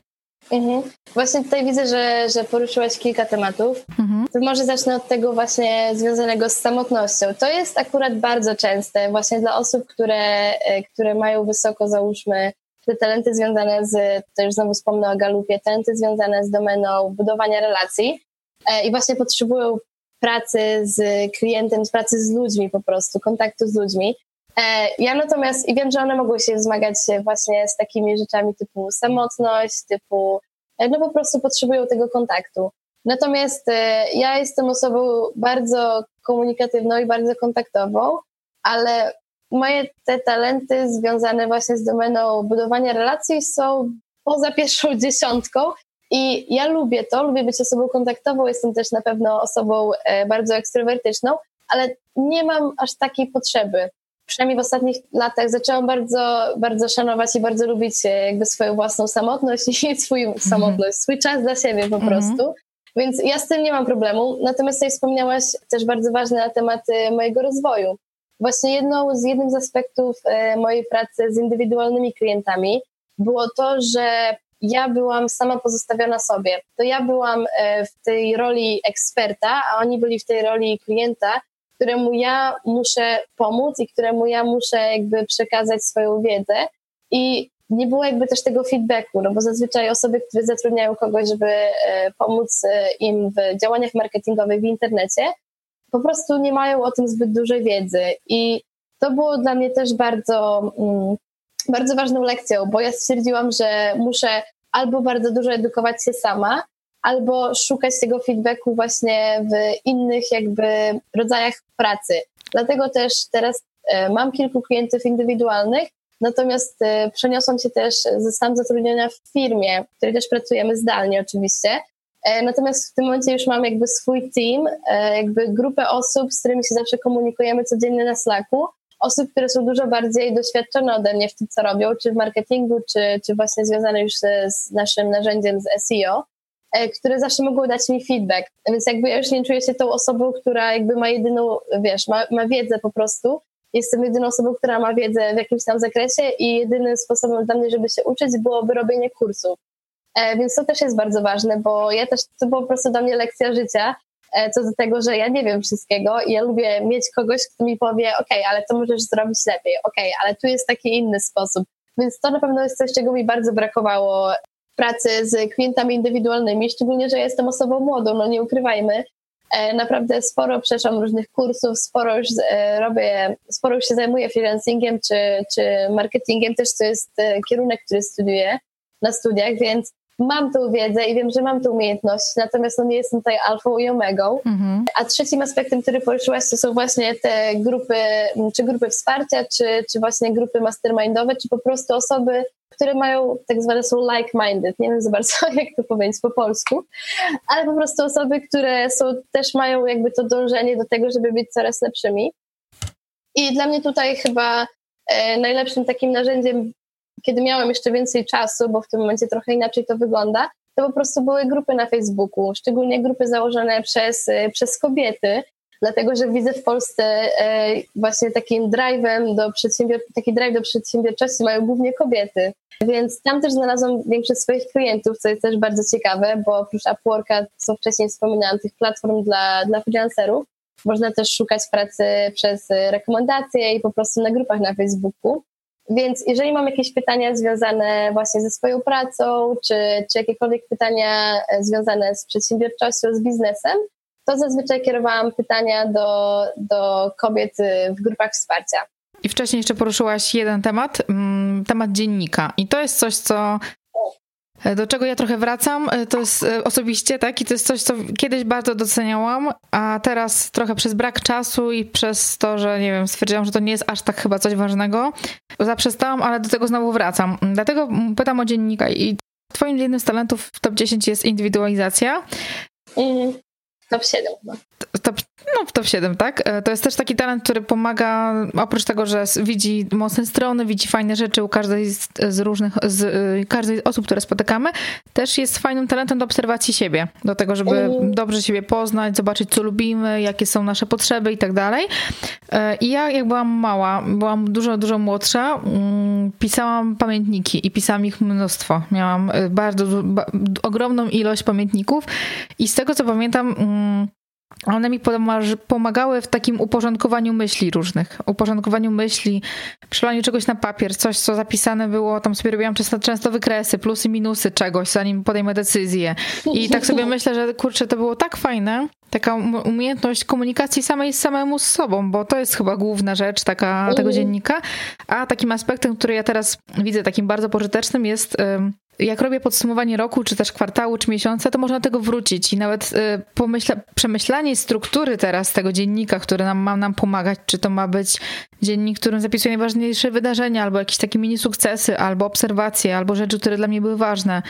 Mhm. Właśnie tutaj widzę, że, że poruszyłaś kilka tematów. Mhm. To może zacznę od tego właśnie związanego z samotnością. To jest akurat bardzo częste właśnie dla osób, które, które mają wysoko, załóżmy, te talenty związane z, już znowu wspomnę o Galupie, talenty związane z domeną budowania relacji e, i właśnie potrzebują pracy z klientem, pracy z ludźmi po prostu, kontaktu z ludźmi. E, ja natomiast, i wiem, że one mogły się zmagać właśnie z takimi rzeczami typu samotność, typu, e, no po prostu potrzebują tego kontaktu. Natomiast ja jestem osobą bardzo komunikatywną i bardzo kontaktową, ale moje te talenty związane właśnie z domeną budowania relacji są poza pierwszą dziesiątką. I ja lubię to, lubię być osobą kontaktową, jestem też na pewno osobą e, bardzo ekstrawertyczną, ale nie mam aż takiej potrzeby. Przynajmniej w ostatnich latach zaczęłam bardzo, bardzo szanować i bardzo lubić e, jakby swoją własną samotność i swój -hmm. samotność, swój czas dla siebie po -hmm. prostu. Więc ja z tym nie mam problemu. Natomiast tutaj wspomniałaś też bardzo ważne na temat mojego rozwoju. Właśnie jedną z, jednym z aspektów e, mojej pracy z indywidualnymi klientami było to, że ja byłam sama pozostawiona sobie. To ja byłam e, w tej roli eksperta, a oni byli w tej roli klienta, któremu ja muszę pomóc i któremu ja muszę jakby przekazać swoją wiedzę. I nie było jakby też tego feedbacku, no bo zazwyczaj osoby, które zatrudniają kogoś, żeby e, pomóc im w działaniach marketingowych w internecie, po prostu nie mają o tym zbyt dużej wiedzy. I to było dla mnie też bardzo, mm, bardzo ważną lekcją, bo ja stwierdziłam, że muszę albo bardzo dużo edukować się sama, albo szukać tego feedbacku właśnie w innych jakby rodzajach pracy. Dlatego też teraz e, mam kilku klientów indywidualnych, natomiast e, przeniosłam się też ze stan zatrudnienia w firmie, w której też pracujemy zdalnie oczywiście, natomiast w tym momencie już mam jakby swój team, e, jakby grupę osób, z którymi się zawsze komunikujemy codziennie na Slacku. Osób, które są dużo bardziej doświadczone ode mnie w tym, co robią, czy w marketingu, czy, czy właśnie związane już z naszym narzędziem z SEO, e, które zawsze mogą dać mi feedback. Więc jakby ja już nie czuję się tą osobą, która jakby ma jedyną, wiesz, ma, ma wiedzę po prostu. Jestem jedyną osobą, która ma wiedzę w jakimś tam zakresie i jedynym sposobem dla mnie, żeby się uczyć, byłoby robienie kursów. E, więc to też jest bardzo ważne, bo ja też, to po prostu dla mnie lekcja życia, e, co do tego, że ja nie wiem wszystkiego i ja lubię mieć kogoś, kto mi powie, ok, ale to możesz zrobić lepiej, ok, ale tu jest taki inny sposób. Więc to na pewno jest coś, czego mi bardzo brakowało w pracy z klientami indywidualnymi, szczególnie, że jestem osobą młodą, no nie ukrywajmy. E, naprawdę sporo przeszłam różnych kursów, sporo już robię, sporo już się zajmuję freelancingiem czy, czy marketingiem, też to jest kierunek, który studiuję na studiach, więc mam tą wiedzę i wiem, że mam tę umiejętność, natomiast no nie jestem tutaj alfą i omegą. Mhm. A trzecim aspektem, który poruszyłaś, to są właśnie te grupy, czy grupy wsparcia, czy, czy właśnie grupy mastermindowe, czy po prostu osoby, które mają tak zwane są like-minded. Nie wiem za bardzo, jak to powiedzieć po polsku, ale po prostu osoby, które są, też mają jakby to dążenie do tego, żeby być coraz lepszymi. I dla mnie tutaj chyba e, najlepszym takim narzędziem kiedy miałam jeszcze więcej czasu, bo w tym momencie trochę inaczej to wygląda, to po prostu były grupy na Facebooku, szczególnie grupy założone przez, y, przez kobiety, dlatego że widzę w Polsce e, właśnie takim drive'em do przedsiębior- taki drive do przedsiębiorczości mają głównie kobiety. Więc tam też znalazłam większość swoich klientów, co jest też bardzo ciekawe, bo oprócz Upworka, co wcześniej wspominałam, tych platform dla, dla freelancerów, można też szukać pracy przez rekomendacje i po prostu na grupach na Facebooku. Więc jeżeli mam jakieś pytania związane właśnie ze swoją pracą, czy, czy jakiekolwiek pytania e, związane z przedsiębiorczością, z biznesem, to zazwyczaj kierowałam pytania do, do kobiet w grupach wsparcia. I wcześniej jeszcze poruszyłaś jeden temat, mm, temat dziennika. I to jest coś, co Do czego ja trochę wracam, to jest osobiście, tak? I to jest coś, co kiedyś bardzo doceniałam, a teraz trochę przez brak czasu i przez to, że nie wiem, stwierdziłam, że to nie jest aż tak chyba coś ważnego, zaprzestałam, ale do tego znowu wracam. Dlatego pytam o dziennika i twoim jednym z talentów w top 10 jest indywidualizacja. Mhm. Top 7 chyba. Top, no, top 7, tak? E, to jest też taki talent, który pomaga, oprócz tego, że widzi mocne strony, widzi fajne rzeczy u każdej z, z różnych, z y, każdej osób, które spotykamy, też jest fajnym talentem do obserwacji siebie, do tego, żeby mm. dobrze siebie poznać, zobaczyć, co lubimy, jakie są nasze potrzeby i tak dalej. E, I ja, jak byłam mała, byłam dużo, dużo młodsza, mm, pisałam pamiętniki i pisałam ich mnóstwo. Miałam e, bardzo, ogromną ilość pamiętników i z tego, co pamiętam, mm, one mi pomagały w takim uporządkowaniu myśli różnych, uporządkowaniu myśli, przelaniu czegoś na papier, coś, co zapisane było, tam sobie robiłam często, często wykresy, plusy, minusy czegoś, zanim podejmę decyzję. I tak sobie myślę, że kurczę, to było tak fajne, taka umiejętność komunikacji samej z samemu z sobą, bo to jest chyba główna rzecz taka, tego mhm. dziennika. A takim aspektem, który ja teraz widzę, takim bardzo pożytecznym jest jak robię podsumowanie roku, czy też kwartału, czy miesiąca, to można do tego wrócić i nawet y, pomyśla, przemyślanie struktury teraz tego dziennika, który nam, ma nam pomagać, czy to ma być dziennik, w którym zapisuję najważniejsze wydarzenia, albo jakieś takie mini sukcesy, albo obserwacje, albo rzeczy, które dla mnie były ważne.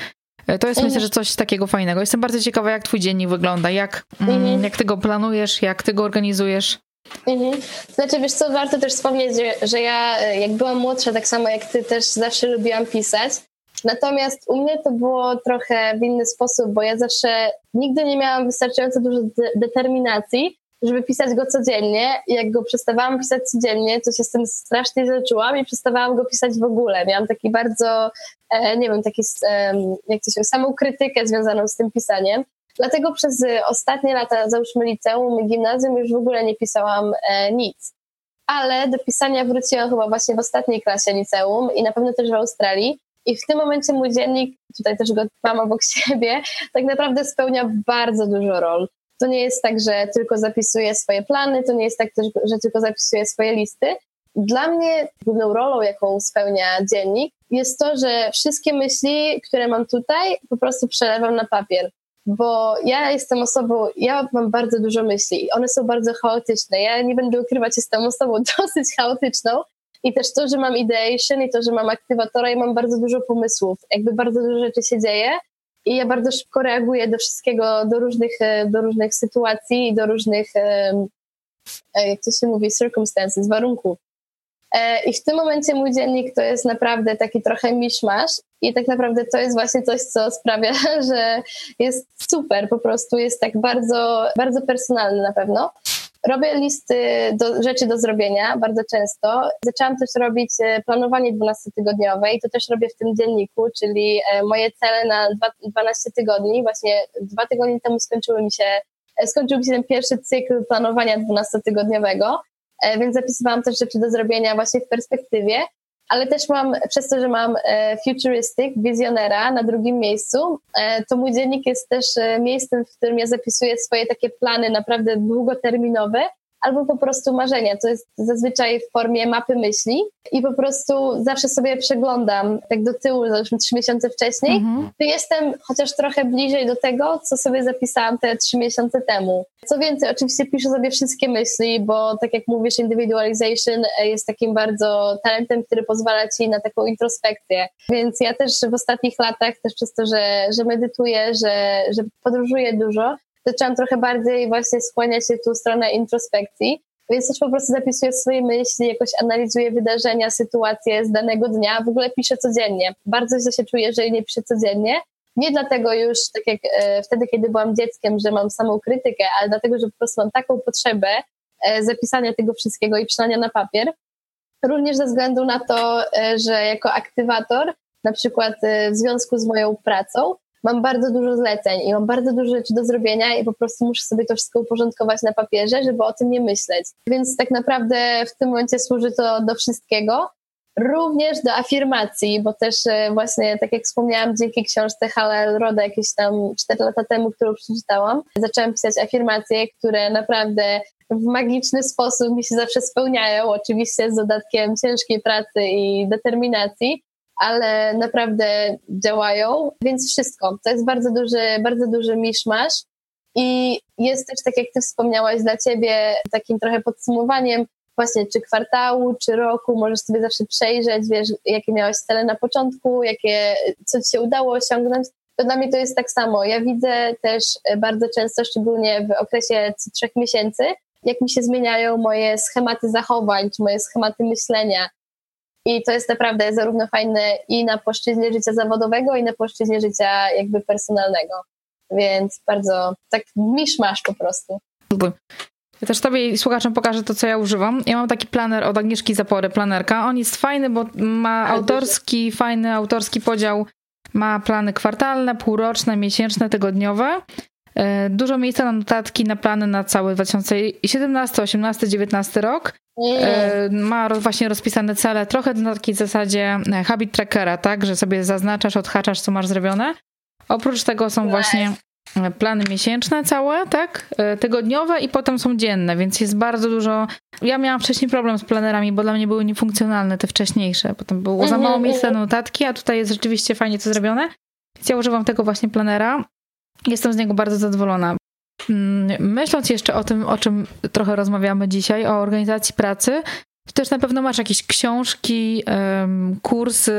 Y, to jest mhm. myślę, że coś takiego fajnego. Jestem bardzo ciekawa, jak twój dziennik wygląda, jak, mm, mhm. jak ty go planujesz, jak ty go organizujesz. Mhm. Znaczy, wiesz co, warto też wspomnieć, że, że ja jak byłam młodsza, tak samo jak ty też zawsze lubiłam pisać. Natomiast u mnie to było trochę w inny sposób, bo ja zawsze nigdy nie miałam wystarczająco dużo de determinacji, żeby pisać go codziennie. Jak go przestawałam pisać codziennie, to się z tym strasznie zaczułam i przestawałam go pisać w ogóle. Miałam taki bardzo, e, nie wiem, taki, e, jak to się samą krytykę związaną z tym pisaniem. Dlatego przez ostatnie lata, załóżmy liceum gimnazjum, już w ogóle nie pisałam e, nic. Ale do pisania wróciłam chyba właśnie w ostatniej klasie liceum i na pewno też w Australii. I w tym momencie mój dziennik, tutaj też go mam obok siebie, tak naprawdę spełnia bardzo dużo rol. To nie jest tak, że tylko zapisuję swoje plany, to nie jest tak że tylko zapisuję swoje listy. Dla mnie główną rolą, jaką spełnia dziennik, jest to, że wszystkie myśli, które mam tutaj, po prostu przelewam na papier. Bo ja jestem osobą, ja mam bardzo dużo myśli one są bardzo chaotyczne. Ja nie będę ukrywać, jestem osobą dosyć chaotyczną, i też to, że mam ideation i to, że mam aktywatora i mam bardzo dużo pomysłów. Jakby bardzo dużo rzeczy się dzieje i ja bardzo szybko reaguję do wszystkiego, do różnych, e, do różnych sytuacji i do różnych, e, jak to się mówi, circumstances, warunków. E, I w tym momencie mój dziennik to jest naprawdę taki trochę miszmasz i tak naprawdę to jest właśnie coś, co sprawia, że jest super, po prostu jest tak bardzo, bardzo personalny na pewno. Robię listy do, rzeczy do zrobienia bardzo często. Zaczęłam też robić e, planowanie 12-tygodniowe i to też robię w tym dzienniku, czyli e, moje cele na 12 tygodni. Właśnie dwa tygodnie temu skończyły mi się, e, skończył mi się ten pierwszy cykl planowania 12-tygodniowego, więc zapisywałam też rzeczy do zrobienia właśnie w perspektywie ale też mam, przez to, że mam e, futuristic, wizjonera na drugim miejscu, e, to mój dziennik jest też e, miejscem, w którym ja zapisuję swoje takie plany naprawdę długoterminowe, albo po prostu marzenia. To jest zazwyczaj w formie mapy myśli i po prostu zawsze sobie przeglądam tak do tyłu, załóżmy trzy miesiące wcześniej, mhm. to jestem chociaż trochę bliżej do tego, co sobie zapisałam te trzy miesiące temu. Co więcej, oczywiście piszę sobie wszystkie myśli, bo tak jak mówisz, individualization jest takim bardzo talentem, który pozwala ci na taką introspekcję. Więc ja też w ostatnich latach, też przez to, że, że medytuję, że, że podróżuję dużo, zaczęłam trochę bardziej właśnie skłaniać się tu stronę introspekcji, więc też po prostu zapisuję swoje myśli, jakoś analizuję wydarzenia, sytuacje z danego dnia, w ogóle piszę codziennie. Bardzo źle się czuję, jeżeli nie piszę codziennie. Nie dlatego już, tak jak e, wtedy, kiedy byłam dzieckiem, że mam samą krytykę, ale dlatego, że po prostu mam taką potrzebę e, zapisania tego wszystkiego i przynania na papier. Również ze względu na to, e, że jako aktywator, na przykład w związku z moją pracą, mam bardzo dużo zleceń i mam bardzo dużo rzeczy do zrobienia i po prostu muszę sobie to wszystko uporządkować na papierze, żeby o tym nie myśleć. Więc tak naprawdę w tym momencie służy to do wszystkiego. Również do afirmacji, bo też e, właśnie, tak jak wspomniałam, dzięki książce Hal Roda jakieś tam 4 lata temu, którą przeczytałam, zaczęłam pisać afirmacje, które naprawdę w magiczny sposób mi się zawsze spełniają, oczywiście z dodatkiem ciężkiej pracy i determinacji, ale naprawdę działają, więc wszystko. To jest bardzo duży, bardzo duży miszmasz i jest też, tak jak ty wspomniałaś, dla ciebie takim trochę podsumowaniem właśnie czy kwartału, czy roku, możesz sobie zawsze przejrzeć, wiesz, jakie miałaś cele na początku, jakie, co ci się udało osiągnąć. To dla mnie to jest tak samo. Ja widzę też bardzo często, szczególnie w okresie trzech miesięcy, jak mi się zmieniają moje schematy zachowań, czy moje schematy myślenia. I to jest naprawdę zarówno fajne i na płaszczyźnie życia zawodowego, i na płaszczyźnie życia jakby personalnego. Więc bardzo tak misz-masz po prostu. Ja też tobie i słuchaczom pokażę to, co ja używam. Ja mam taki planer od Agnieszki Zapory, planerka. On jest fajny, bo ma autorski, fajny autorski podział. Ma plany kwartalne, półroczne, miesięczne, tygodniowe. E, dużo miejsca na notatki, na plany na cały 2017, 18, 19 rok. Mm. Ma właśnie rozpisane cele, trochę na takiej zasadzie e, habit trackera, tak, że sobie zaznaczasz, odhaczasz, co masz zrobione. Oprócz tego są właśnie plany miesięczne całe, tak, tygodniowe i potem są dzienne, więc jest bardzo dużo. Ja miałam wcześniej problem z planerami, bo dla mnie były niefunkcjonalne te wcześniejsze. Potem było za mało mhm, miejsca na mhm. notatki, a tutaj jest rzeczywiście fajnie to zrobione. Więc ja używam tego właśnie planera. Jestem z niego bardzo zadowolona. Mm, myśląc jeszcze o tym, o czym trochę rozmawiamy dzisiaj, o organizacji pracy, to też na pewno masz jakieś książki, kursy,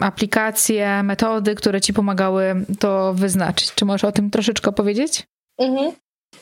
aplikacje, metody, które ci pomagały to wyznaczyć. Czy możesz o tym troszeczkę powiedzieć? Mhm.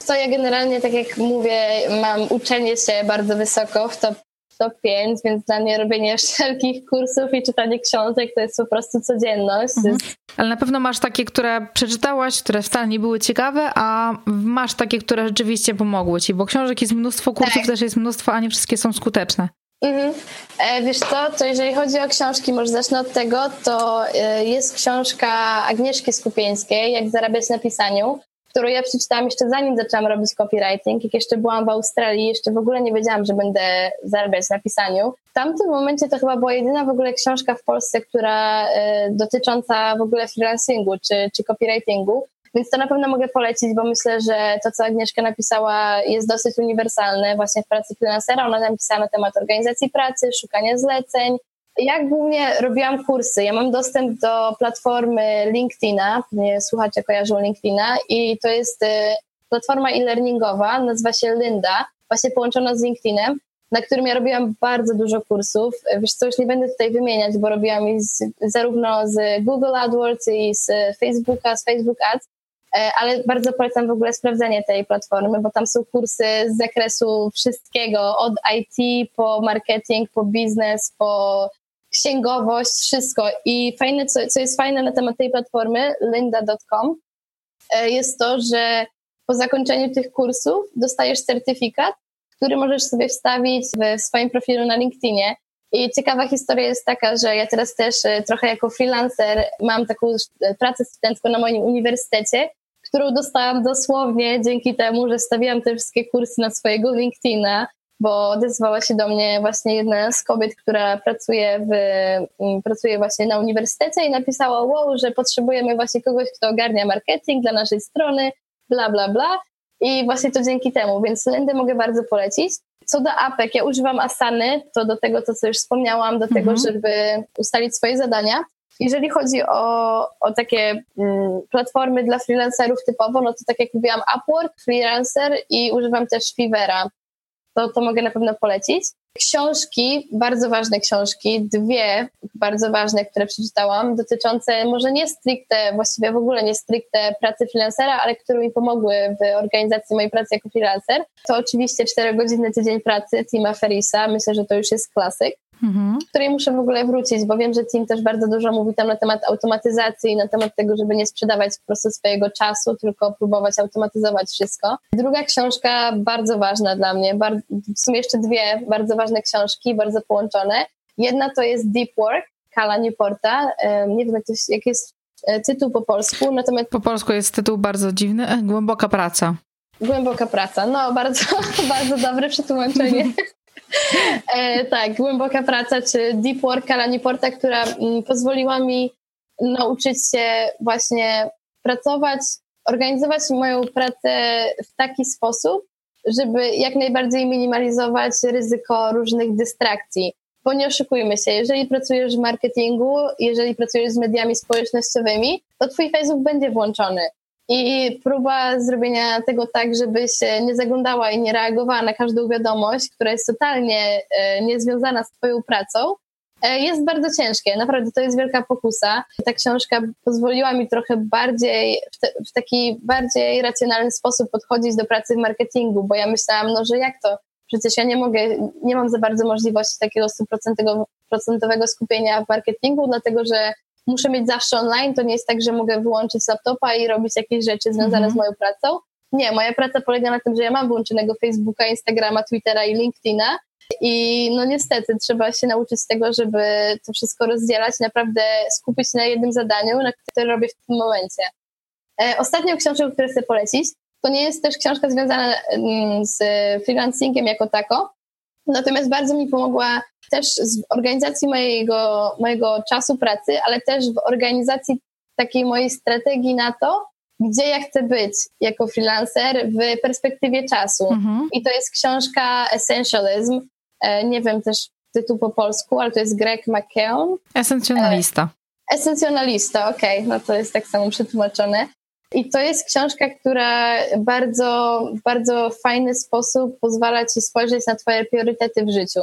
To ja generalnie, tak jak mówię, mam uczenie się bardzo wysoko w top top 5, więc dla mnie robienie wszelkich kursów i czytanie książek to jest po prostu codzienność. Mhm. Ale na pewno masz takie, które przeczytałaś, które wcale nie były ciekawe, a masz takie, które rzeczywiście pomogły ci, bo książek jest mnóstwo, kursów tak. też jest mnóstwo, a nie wszystkie są skuteczne. Mhm. E, wiesz co, to jeżeli chodzi o książki, może zacznę od tego, to e, jest książka Agnieszki Skupieńskiej, Jak zarabiać na pisaniu którą ja przeczytałam jeszcze zanim zaczęłam robić copywriting. Jak jeszcze byłam w Australii, jeszcze w ogóle nie wiedziałam, że będę zarabiać na pisaniu. W tamtym momencie to chyba była jedyna w ogóle książka w Polsce, która y, dotycząca w ogóle freelancingu czy, czy copywritingu. Więc to na pewno mogę polecić, bo myślę, że to, co Agnieszka napisała, jest dosyć uniwersalne właśnie w pracy freelancera. Ona napisała na temat organizacji pracy, szukania zleceń, ja głównie robiłam kursy. Ja mam dostęp do platformy LinkedIna. Słuchacze kojarzą LinkedIna i to jest y, platforma e-learningowa, nazywa się Lynda, właśnie połączona z LinkedInem, na którym ja robiłam bardzo dużo kursów. Wiesz co, już nie będę tutaj wymieniać, bo robiłam ich z, zarówno z Google AdWords i z Facebooka, z Facebook Ads, e, ale bardzo polecam w ogóle sprawdzenie tej platformy, bo tam są kursy z zakresu wszystkiego, od IT po marketing, po biznes, po księgowość, wszystko. I fajne, co, co jest fajne na temat tej platformy, lynda.com, e, jest to, że po zakończeniu tych kursów dostajesz certyfikat, który możesz sobie wstawić w swoim profilu na LinkedInie. I ciekawa historia jest taka, że ja teraz też e, trochę jako freelancer mam taką e, pracę studencką na moim uniwersytecie, którą dostałam dosłownie dzięki temu, że stawiłam te wszystkie kursy na swojego LinkedIna bo odezwała się do mnie właśnie jedna z kobiet, która pracuje, w, mm, pracuje właśnie na uniwersytecie i napisała, wow, że potrzebujemy właśnie kogoś, kto ogarnia marketing dla naszej strony, bla, bla, bla. I właśnie to dzięki temu, więc Lendę mogę bardzo polecić. Co do apek, ja używam Asany, to do tego, to co już wspomniałam, do tego, mhm. żeby ustalić swoje zadania. Jeżeli chodzi o, o takie mm, platformy dla freelancerów typowo, no to tak jak mówiłam, Upwork, Freelancer i używam też Fivera to, to mogę na pewno polecić. Książki, bardzo ważne książki, dwie bardzo ważne, które przeczytałam, dotyczące może nie stricte, właściwie w ogóle nie stricte pracy freelancera, ale które mi pomogły w organizacji mojej pracy jako freelancer. To oczywiście 4-godzinny tydzień pracy Tima Ferisa, myślę, że to już jest klasyk mhm. której muszę w ogóle wrócić, bo wiem, że Tim też bardzo dużo mówi tam na temat automatyzacji i na temat tego, żeby nie sprzedawać po prostu swojego czasu, tylko próbować automatyzować wszystko. Druga książka bardzo ważna dla mnie, w sumie jeszcze dwie bardzo ważne książki, bardzo połączone. Jedna to jest Deep Work, Kala Newporta. Nie wiem, jak, to, jak jest e, tytuł po polsku, natomiast... Po polsku jest tytuł bardzo dziwny, e, Głęboka praca. Głęboka praca, no bardzo, bardzo dobre przetłumaczenie. e, tak, głęboka praca, czy deep work Alani Porta, która m, mm, pozwoliła mi nauczyć się właśnie pracować, organizować moją pracę w taki sposób, żeby jak najbardziej minimalizować ryzyko różnych dystrakcji. bo nie oszukujmy się, jeżeli pracujesz w marketingu, jeżeli pracujesz z mediami społecznościowymi, to twój Facebook będzie włączony. I próba zrobienia tego tak, żebyś nie zaglądała i nie reagowała na każdą wiadomość, która jest totalnie e, niezwiązana z Twoją pracą, e, jest bardzo ciężkie. Naprawdę to jest wielka pokusa. Ta książka pozwoliła mi trochę bardziej, w, te, w taki bardziej racjonalny sposób podchodzić do pracy w marketingu, bo ja myślałam, no że jak to? Przecież ja nie mogę, nie mam za bardzo możliwości takiego stuprocentowego skupienia w marketingu, dlatego że muszę mieć zawsze online. To nie jest tak, że mogę wyłączyć laptopa i robić jakieś rzeczy związane mm -hmm. z moją pracą. Nie, moja praca polega na tym, że ja mam włączonego Facebooka, Instagrama, Twittera i LinkedIna. I no niestety trzeba się nauczyć tego, żeby to wszystko rozdzielać, naprawdę skupić się na jednym zadaniu, na które robię w tym momencie. E, ostatnią książką, którą chcę polecić, to nie jest też książka związana mm, z freelancingiem jako tako, natomiast bardzo mi pomogła też w organizacji mojego, mojego czasu pracy, ale też w organizacji takiej mojej strategii na to, gdzie ja chcę być jako freelancer w perspektywie czasu. Mhm. I to jest książka Essentialism. E, nie wiem też tytuł po polsku, ale to jest Greg McKeown. Esencjonalista. Esencjonalista, okej, okay. no to jest tak samo przetłumaczone. I to jest książka, która bardzo, w bardzo fajny sposób pozwala ci spojrzeć na twoje priorytety w życiu.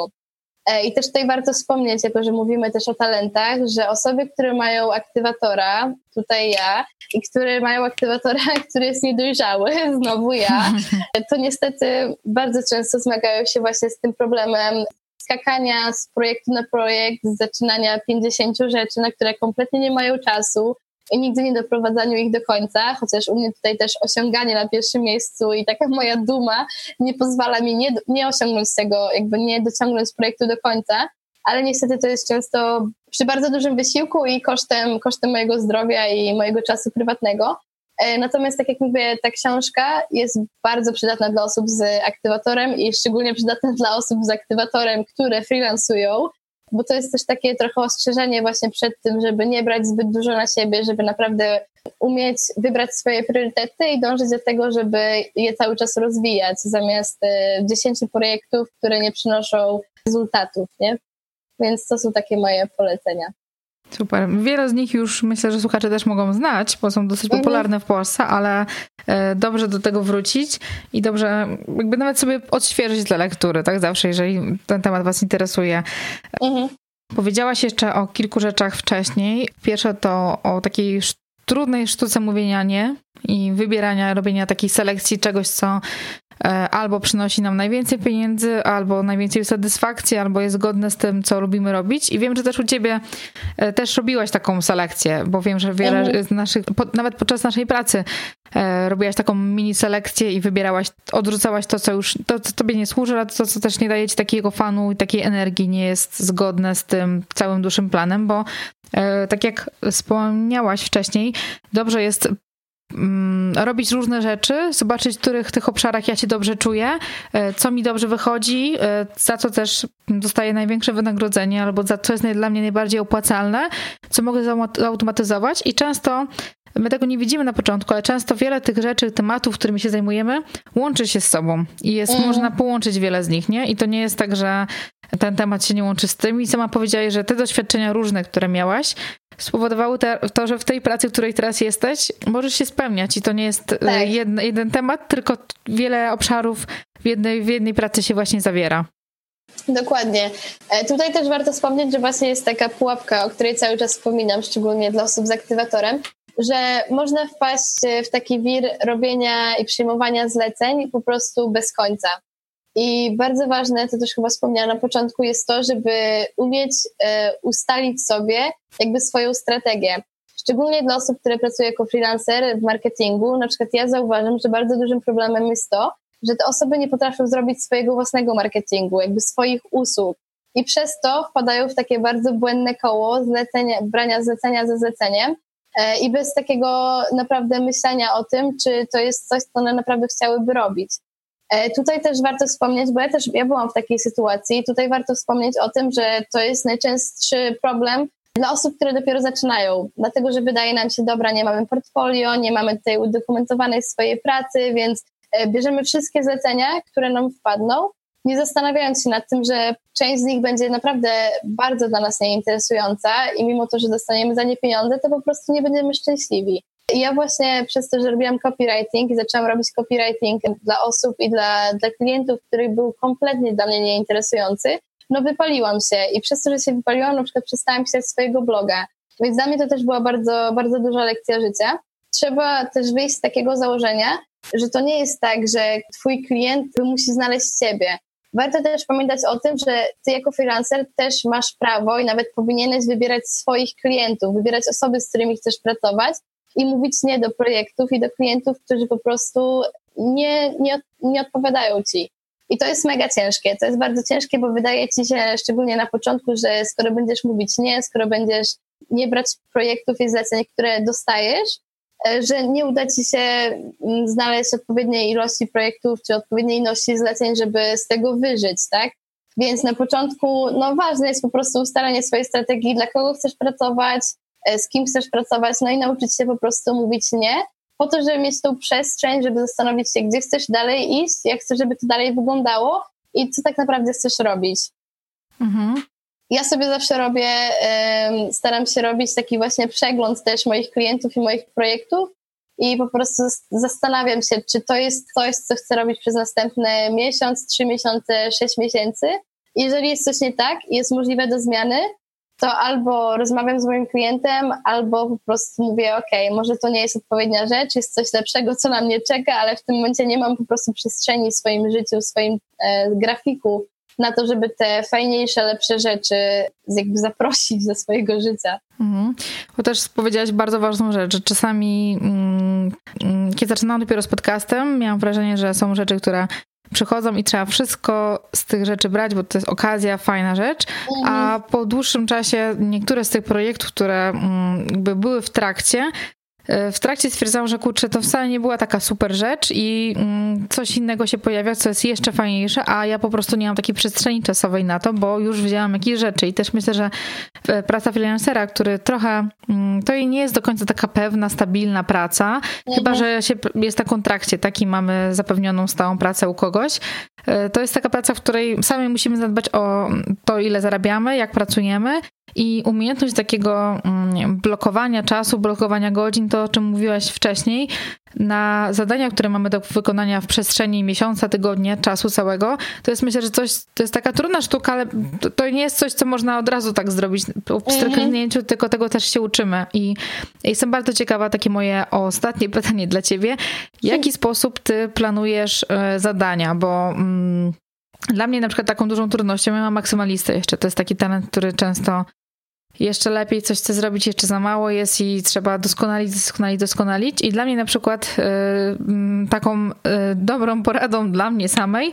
E, I też tutaj warto wspomnieć, jako że mówimy też o talentach, że osoby, które mają aktywatora, tutaj ja, i które mają aktywatora, który jest niedojrzały, znowu ja, to niestety bardzo często zmagają się właśnie z tym problemem skakania z projektu na projekt, z zaczynania 50 rzeczy, na które kompletnie nie mają czasu, i nigdy nie doprowadzaniu ich do końca, chociaż u mnie tutaj też osiąganie na pierwszym miejscu i taka moja duma nie pozwala mi nie, nie osiągnąć tego, jakby nie dociągnąć projektu do końca, ale niestety to jest często przy bardzo dużym wysiłku i kosztem, kosztem mojego zdrowia i mojego czasu prywatnego. E, natomiast, tak jak mówię, ta książka jest bardzo przydatna dla osób z aktywatorem i szczególnie przydatna dla osób z aktywatorem, które freelancują, bo to jest też takie trochę ostrzeżenie właśnie przed tym, żeby nie brać zbyt dużo na siebie, żeby naprawdę umieć wybrać swoje priorytety i dążyć do tego, żeby je cały czas rozwijać, zamiast 10 e, projektów, które nie przynoszą rezultatów, nie? Więc to są takie moje polecenia. Super. Wiele z nich już myślę, że słuchacze też mogą znać, bo są dosyć mhm. popularne w Polsce, ale e, dobrze do tego wrócić i dobrze jakby nawet sobie odświeżyć dla lektury, tak zawsze, jeżeli ten temat was interesuje. Mhm. Powiedziałaś jeszcze o kilku rzeczach wcześniej. Pierwsze to o takiej trudnej sztuce mówienia nie i wybierania, robienia takiej selekcji czegoś, co albo przynosi nam najwięcej pieniędzy, albo najwięcej satysfakcji, albo jest zgodne z tym, co lubimy robić. I wiem, że też u ciebie e, też robiłaś taką selekcję, bo wiem, że wiele mhm. z naszych, nawet podczas naszej pracy e, robiłaś taką mini selekcję i wybierałaś, odrzucałaś to, co już, to, co tobie nie służy, a to, co też nie daje ci takiego fanu i takiej energii, nie jest zgodne z tym całym dłuższym planem, bo tak jak wspomniałaś wcześniej, dobrze jest robić różne rzeczy, zobaczyć, w których tych obszarach ja się dobrze czuję, e, co mi dobrze wychodzi, e, za co też dostaję największe wynagrodzenie, albo za co jest dla mnie najbardziej opłacalne, co mogę zautomatyzować. I często My tego nie widzimy na początku, ale często wiele tych rzeczy, tematów, którymi się zajmujemy, łączy się z sobą i jest, mm. można połączyć wiele z nich, nie? I to nie jest tak, że ten temat się nie łączy z tym. I sama powiedziałeś, że te doświadczenia różne, które miałaś, spowodowały te, to, że w tej pracy, w której teraz jesteś, możesz się spełniać i to nie jest e, tak. jeden, jeden temat, tylko wiele obszarów w jednej, w jednej pracy się właśnie zawiera. Dokładnie. E, tutaj też warto wspomnieć, że właśnie jest taka pułapka, o której cały czas wspominam, szczególnie dla osób z aktywatorem, że można wpaść w taki wir robienia i przyjmowania zleceń po prostu bez końca. I bardzo ważne, to też chyba wspomniałam na początku, jest to, żeby umieć e, ustalić sobie jakby swoją strategię. Szczególnie dla osób, które pracują jako freelancer w marketingu, na przykład ja zauważam, że bardzo dużym problemem jest to, że te osoby nie potrafią zrobić swojego własnego marketingu, jakby swoich usług. I przez to wpadają w takie bardzo błędne koło zlecenia, brania zlecenia za zleceniem e, i bez takiego naprawdę myślenia o tym, czy to jest coś, co one naprawdę chciałyby robić. E, tutaj też warto wspomnieć, bo ja też ja byłam w takiej sytuacji, tutaj warto wspomnieć o tym, że to jest najczęstszy problem dla osób, które dopiero zaczynają, dlatego że wydaje nam się, dobra, nie mamy portfolio, nie mamy tutaj udokumentowanej swojej pracy, więc e, bierzemy wszystkie zlecenia, które nam wpadną nie zastanawiając się nad tym, że część z nich będzie naprawdę bardzo dla nas nieinteresująca i mimo to, że dostaniemy za nie pieniądze, to po prostu nie będziemy szczęśliwi. I ja właśnie przez to, że robiłam copywriting i zaczęłam robić copywriting dla osób i dla, dla klientów, który był kompletnie dla mnie nieinteresujący, no wypaliłam się i przez to, że się wypaliłam, na przykład przestałam pisać swojego bloga. Więc dla mnie to też była bardzo, bardzo duża lekcja życia. Trzeba też wyjść z takiego założenia, że to nie jest tak, że twój klient musi znaleźć ciebie. Warto też pamiętać o tym, że ty jako freelancer też masz prawo i nawet powinieneś wybierać swoich klientów, wybierać osoby, z którymi chcesz pracować i mówić nie do projektów i do klientów, którzy po prostu nie, nie, nie odpowiadają ci. I to jest mega ciężkie. To jest bardzo ciężkie, bo wydaje ci się, szczególnie na początku, że skoro będziesz mówić nie, skoro będziesz nie brać projektów i zleceń, które dostajesz, że nie uda ci się mm, znaleźć odpowiedniej ilości projektów czy odpowiedniej ilości zleceń, żeby z tego wyżyć, tak? Więc na początku, no ważne jest po prostu ustalenie swojej strategii, dla kogo chcesz pracować, e, z kim chcesz pracować, no i nauczyć się po prostu mówić nie, po to, żeby mieć tą przestrzeń, żeby zastanowić się, gdzie chcesz dalej iść, jak chcesz, żeby to dalej wyglądało i co tak naprawdę chcesz robić. Mhm. Ja sobie zawsze robię, staram się robić taki właśnie przegląd też moich klientów i moich projektów i po prostu zastanawiam się, czy to jest coś, co chcę robić przez następny miesiąc, trzy miesiące, sześć miesięcy. Jeżeli jest coś nie tak i jest możliwe do zmiany, to albo rozmawiam z moim klientem, albo po prostu mówię, ok, może to nie jest odpowiednia rzecz, jest coś lepszego, co na mnie czeka, ale w tym momencie nie mam po prostu przestrzeni w swoim życiu, w swoim e, grafiku na to, żeby te fajniejsze, lepsze rzeczy jakby zaprosić do swojego życia. Mhm. Bo też powiedziałaś bardzo ważną rzecz, że czasami, mm, mm, kiedy zaczynałam dopiero z podcastem, miałam wrażenie, że są rzeczy, które przychodzą i trzeba wszystko z tych rzeczy brać, bo to jest okazja, fajna rzecz, a mhm. po dłuższym czasie niektóre z tych projektów, które mm, jakby były w trakcie, w trakcie stwierdzałam, że kurczę, to wcale nie była taka super rzecz i mm, coś innego się pojawia, co jest jeszcze fajniejsze, a ja po prostu nie mam takiej przestrzeni czasowej na to, bo już wzięłam jakieś rzeczy i też myślę, że e, praca freelancera, który trochę, mm, to nie jest do końca taka pewna, stabilna praca, mhm. chyba, że się jest na kontrakcie, taki mamy zapewnioną stałą pracę u kogoś, e, to jest taka praca, w której sami musimy zadbać o to, ile zarabiamy, jak pracujemy i umiejętność takiego mm, blokowania czasu, blokowania godzin, to o czym mówiłaś wcześniej, na zadania, które mamy do wykonania w przestrzeni miesiąca, tygodnia, czasu całego, to jest myślę, że coś, to jest taka trudna sztuka, ale to, to nie jest coś, co można od razu tak zrobić po pstryknięciu, -hmm. tylko tego też się uczymy. I jestem bardzo ciekawa, takie moje ostatnie pytanie dla ciebie. W jaki sposób ty planujesz e, zadania? Bo mm, dla mnie na przykład taką dużą trudnością, ja mam maksymalistę jeszcze, to jest taki talent, który często jeszcze lepiej coś chce zrobić, jeszcze za mało jest i trzeba doskonalić, doskonalić, doskonalić. I dla mnie na przykład y, taką y, dobrą poradą dla mnie samej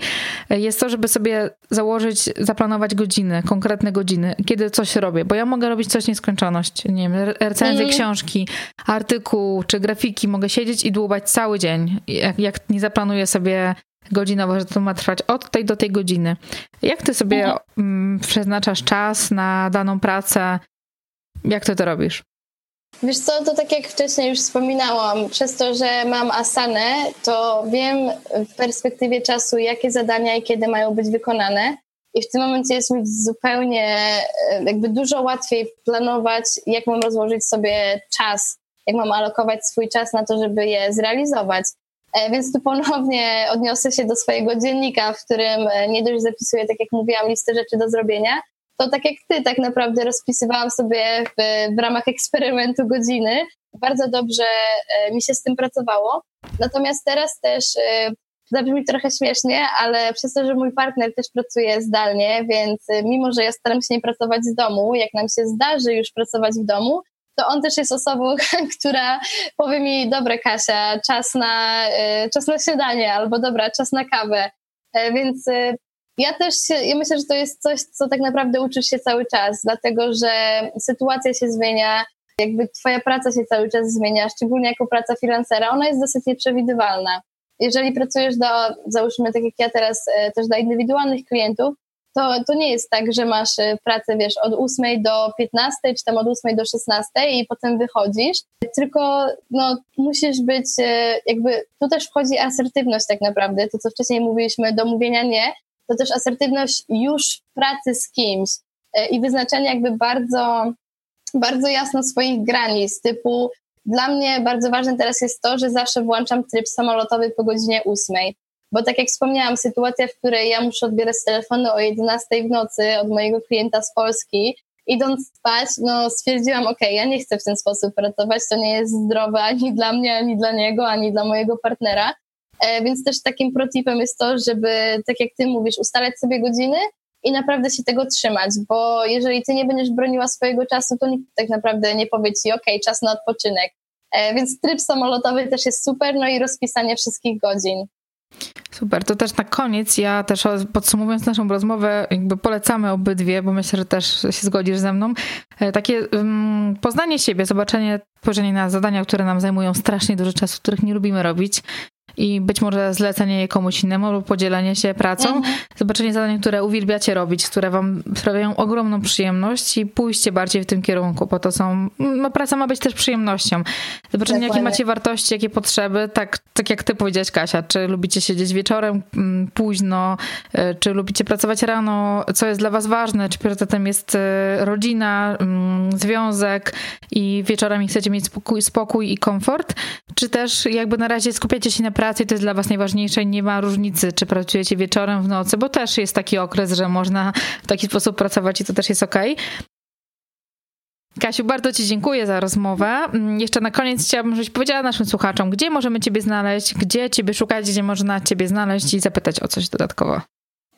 jest to, żeby sobie założyć, zaplanować godziny, konkretne godziny, kiedy coś robię, bo ja mogę robić coś nieskończoność, nie wiem, recenzję mm. książki, artykuł czy grafiki, mogę siedzieć i dłubać cały dzień, jak, jak nie zaplanuję sobie godzinowo, że to ma trwać od tej do tej godziny. Jak ty sobie mhm. Przeznaczasz czas na daną pracę? Jak ty to robisz? Wiesz co, to tak jak wcześniej już wspominałam, przez to, że mam asanę, to wiem w perspektywie czasu, jakie zadania i kiedy mają być wykonane. I w tym momencie jest mi zupełnie e, jakby dużo łatwiej planować, jak mam rozłożyć sobie czas, jak mam alokować swój czas na to, żeby je zrealizować. E, więc tu ponownie odniosę się do swojego dziennika, w którym e, nie dość zapisuję, tak jak mówiłam, listę rzeczy do zrobienia, to tak jak ty tak naprawdę rozpisywałam sobie w, w ramach eksperymentu godziny. Bardzo dobrze e, mi się z tym pracowało. Natomiast teraz też zabrzmi trochę śmiesznie, ale przez to, że mój partner też pracuje zdalnie, więc mimo, że ja staram się nie pracować z domu, jak nam się zdarzy już pracować w domu, to on też jest osobą, która powie mi, dobra Kasia, czas na, czas na śniadanie, albo dobra, czas na kawę. E, więc ja też się, ja myślę, że to jest coś, co tak naprawdę uczysz się cały czas, dlatego że sytuacja się zmienia, jakby twoja praca się cały czas zmienia, szczególnie jako praca freelancera, ona jest dosyć nieprzewidywalna. Jeżeli pracujesz do, załóżmy tak jak ja teraz, e, też dla indywidualnych klientów, to, to nie jest tak, że masz y, pracę, wiesz, od 8 do 15, czy tam od 8 do 16 i potem wychodzisz, tylko no, musisz być y, jakby, tu też wchodzi asertywność tak naprawdę, to co wcześniej mówiliśmy, do mówienia nie, to też asertywność już w pracy z kimś e, i wyznaczenie jakby bardzo, bardzo jasno swoich granic, typu dla mnie bardzo ważne teraz jest to, że zawsze włączam tryb samolotowy po godzinie ósmej. Bo tak jak wspomniałam, sytuacja, w której ja muszę odbierać telefony o 11 w nocy od mojego klienta z Polski, idąc spać, no stwierdziłam, ok, ja nie chcę w ten sposób pracować, to nie jest zdrowe ani dla mnie, ani dla niego, ani dla mojego partnera. E, więc też takim protipem jest to, żeby, tak jak ty mówisz, ustalać sobie godziny i naprawdę się tego trzymać, bo jeżeli ty nie będziesz broniła swojego czasu, to nikt tak naprawdę nie powie ci, ok, czas na odpoczynek. E, więc tryb samolotowy też jest super, no i rozpisanie wszystkich godzin. Super, to też na koniec, ja też podsumowując naszą rozmowę, jakby polecamy obydwie, bo myślę, że też się zgodzisz ze mną, e, takie um, poznanie siebie, zobaczenie, spojrzenie na zadania, które nam zajmują strasznie dużo czasu, których nie lubimy robić i być może zlecenie je komuś innemu lub podzielenie się pracą, mhm. zobaczenie zadań, które uwielbiacie robić, które wam sprawiają ogromną przyjemność i pójście bardziej w tym kierunku, bo to są, no praca ma być też przyjemnością. Zobaczenie, jakie macie wartości, jakie potrzeby, tak, tak jak ty powiedziałaś Kasia, czy lubicie siedzieć wieczorem mm, późno, e, czy lubicie pracować rano, co jest dla was ważne, czy priorytetem jest e, rodzina, mm, związek i wieczorami chcecie mieć spokój, spokój i komfort, czy też jakby na razie skupiacie się na pracy to jest dla was najważniejsze i nie ma różnicy, czy pracujecie wieczorem, w nocy, bo też jest taki okres, że można w taki sposób pracować i to też jest ok. Kasiu, bardzo Ci dziękuję za rozmowę. Mm, jeszcze na koniec chciałabym, żebyś powiedziała naszym słuchaczom, gdzie możemy Ciebie znaleźć, gdzie Ciebie szukać, gdzie można Ciebie znaleźć i zapytać o coś dodatkowo.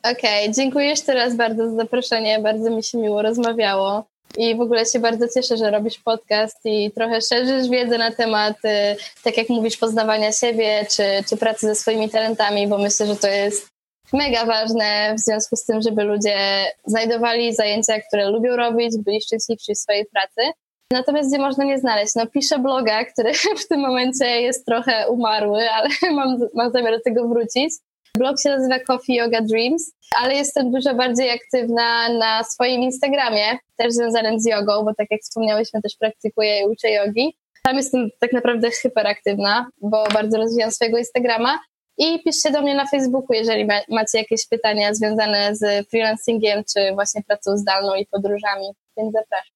Okej, okay, dziękuję jeszcze raz bardzo za zaproszenie, bardzo mi się miło rozmawiało. I w ogóle się bardzo cieszę, że robisz podcast i trochę szerzysz wiedzę na temat, y, tak jak mówisz, poznawania siebie czy, czy pracy ze swoimi talentami, bo myślę, że to jest mega ważne w związku z tym, żeby ludzie znajdowali zajęcia, które lubią robić, byli szczęśliwsi w swojej pracy. Natomiast gdzie można mnie znaleźć? No piszę bloga, który w tym momencie jest trochę umarły, ale mam, mam zamiar do tego wrócić. Blog się nazywa Coffee Yoga Dreams, ale jestem dużo bardziej aktywna na swoim Instagramie, też związanym z jogą, bo tak jak wspomniałyśmy, też praktykuję i uczę jogi. Tam jestem tak naprawdę hyperaktywna, bo bardzo rozwijam swojego Instagrama. I piszcie do mnie na Facebooku, jeżeli macie jakieś pytania związane z freelancingiem, czy właśnie pracą zdalną i podróżami, więc zapraszam.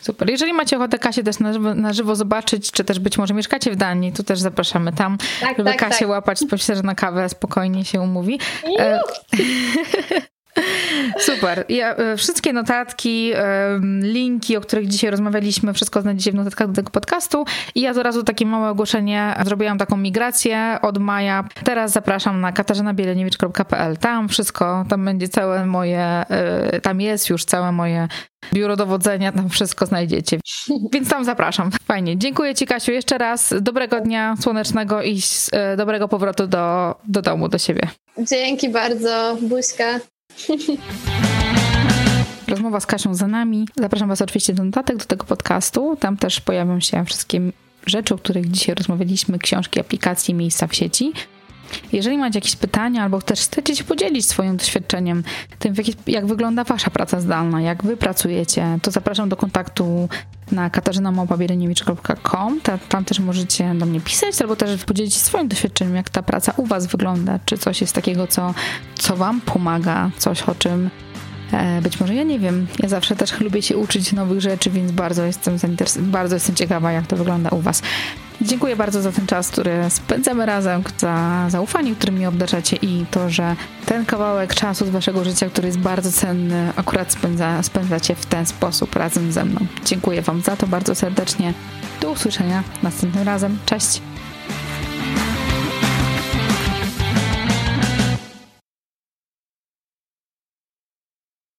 Super. Jeżeli macie ochotę Kasię też na żywo, na żywo, zobaczyć, czy też być może mieszkacie w Danii, to też zapraszamy tam, tak, żeby tak, Kasię tak. łapać, myślę, że na kawę spokojnie się umówi. Super. Ja, e, wszystkie notatki, linki, o których dzisiaj rozmawialiśmy, wszystko znajdziecie w notatkach do tego podcastu. I ja od razu takie małe ogłoszenie. Zrobiłam taką migrację od maja. Teraz zapraszam na katarzynabielenewicz.pl. Tam wszystko, tam będzie całe moje, e, tam jest już całe moje biuro dowodzenia, tam wszystko znajdziecie. Więc tam zapraszam. Fajnie. Dziękuję Ci, Kasiu, jeszcze raz. Dobrego dnia słonecznego i e, dobrego powrotu do, do domu, do siebie. Dzięki bardzo. Buźka. Rozmowa z Kasią za nami. Zapraszam Was oczywiście do notatek do tego podcastu. Tam też pojawią się wszystkie rzeczy, o których dzisiaj rozmawialiśmy, książki, aplikacje, miejsca w sieci. Jeżeli macie jakieś pytania albo też chcecie się podzielić swoim doświadczeniem, tym jak wygląda wasza praca zdalna, jak wy pracujecie, to zapraszam do kontaktu na katarzynamałpabiereniewicz.com. Tam też możecie do mnie pisać albo też podzielić się swoim doświadczeniem, jak ta praca u was wygląda, czy coś jest takiego, co, co wam pomaga, coś o czym być może ja nie wiem. Ja zawsze też lubię się uczyć nowych rzeczy, więc bardzo jestem, bardzo jestem ciekawa, jak to wygląda u Was. Dziękuję bardzo za ten czas, który spędzamy razem, za zaufanie, którym mi obdarzacie i to, że ten kawałek czasu z waszego życia, który jest bardzo cenny, akurat spędza, spędzacie w ten sposób razem ze mną. Dziękuję wam za to bardzo serdecznie. Do usłyszenia następnym razem. Cześć!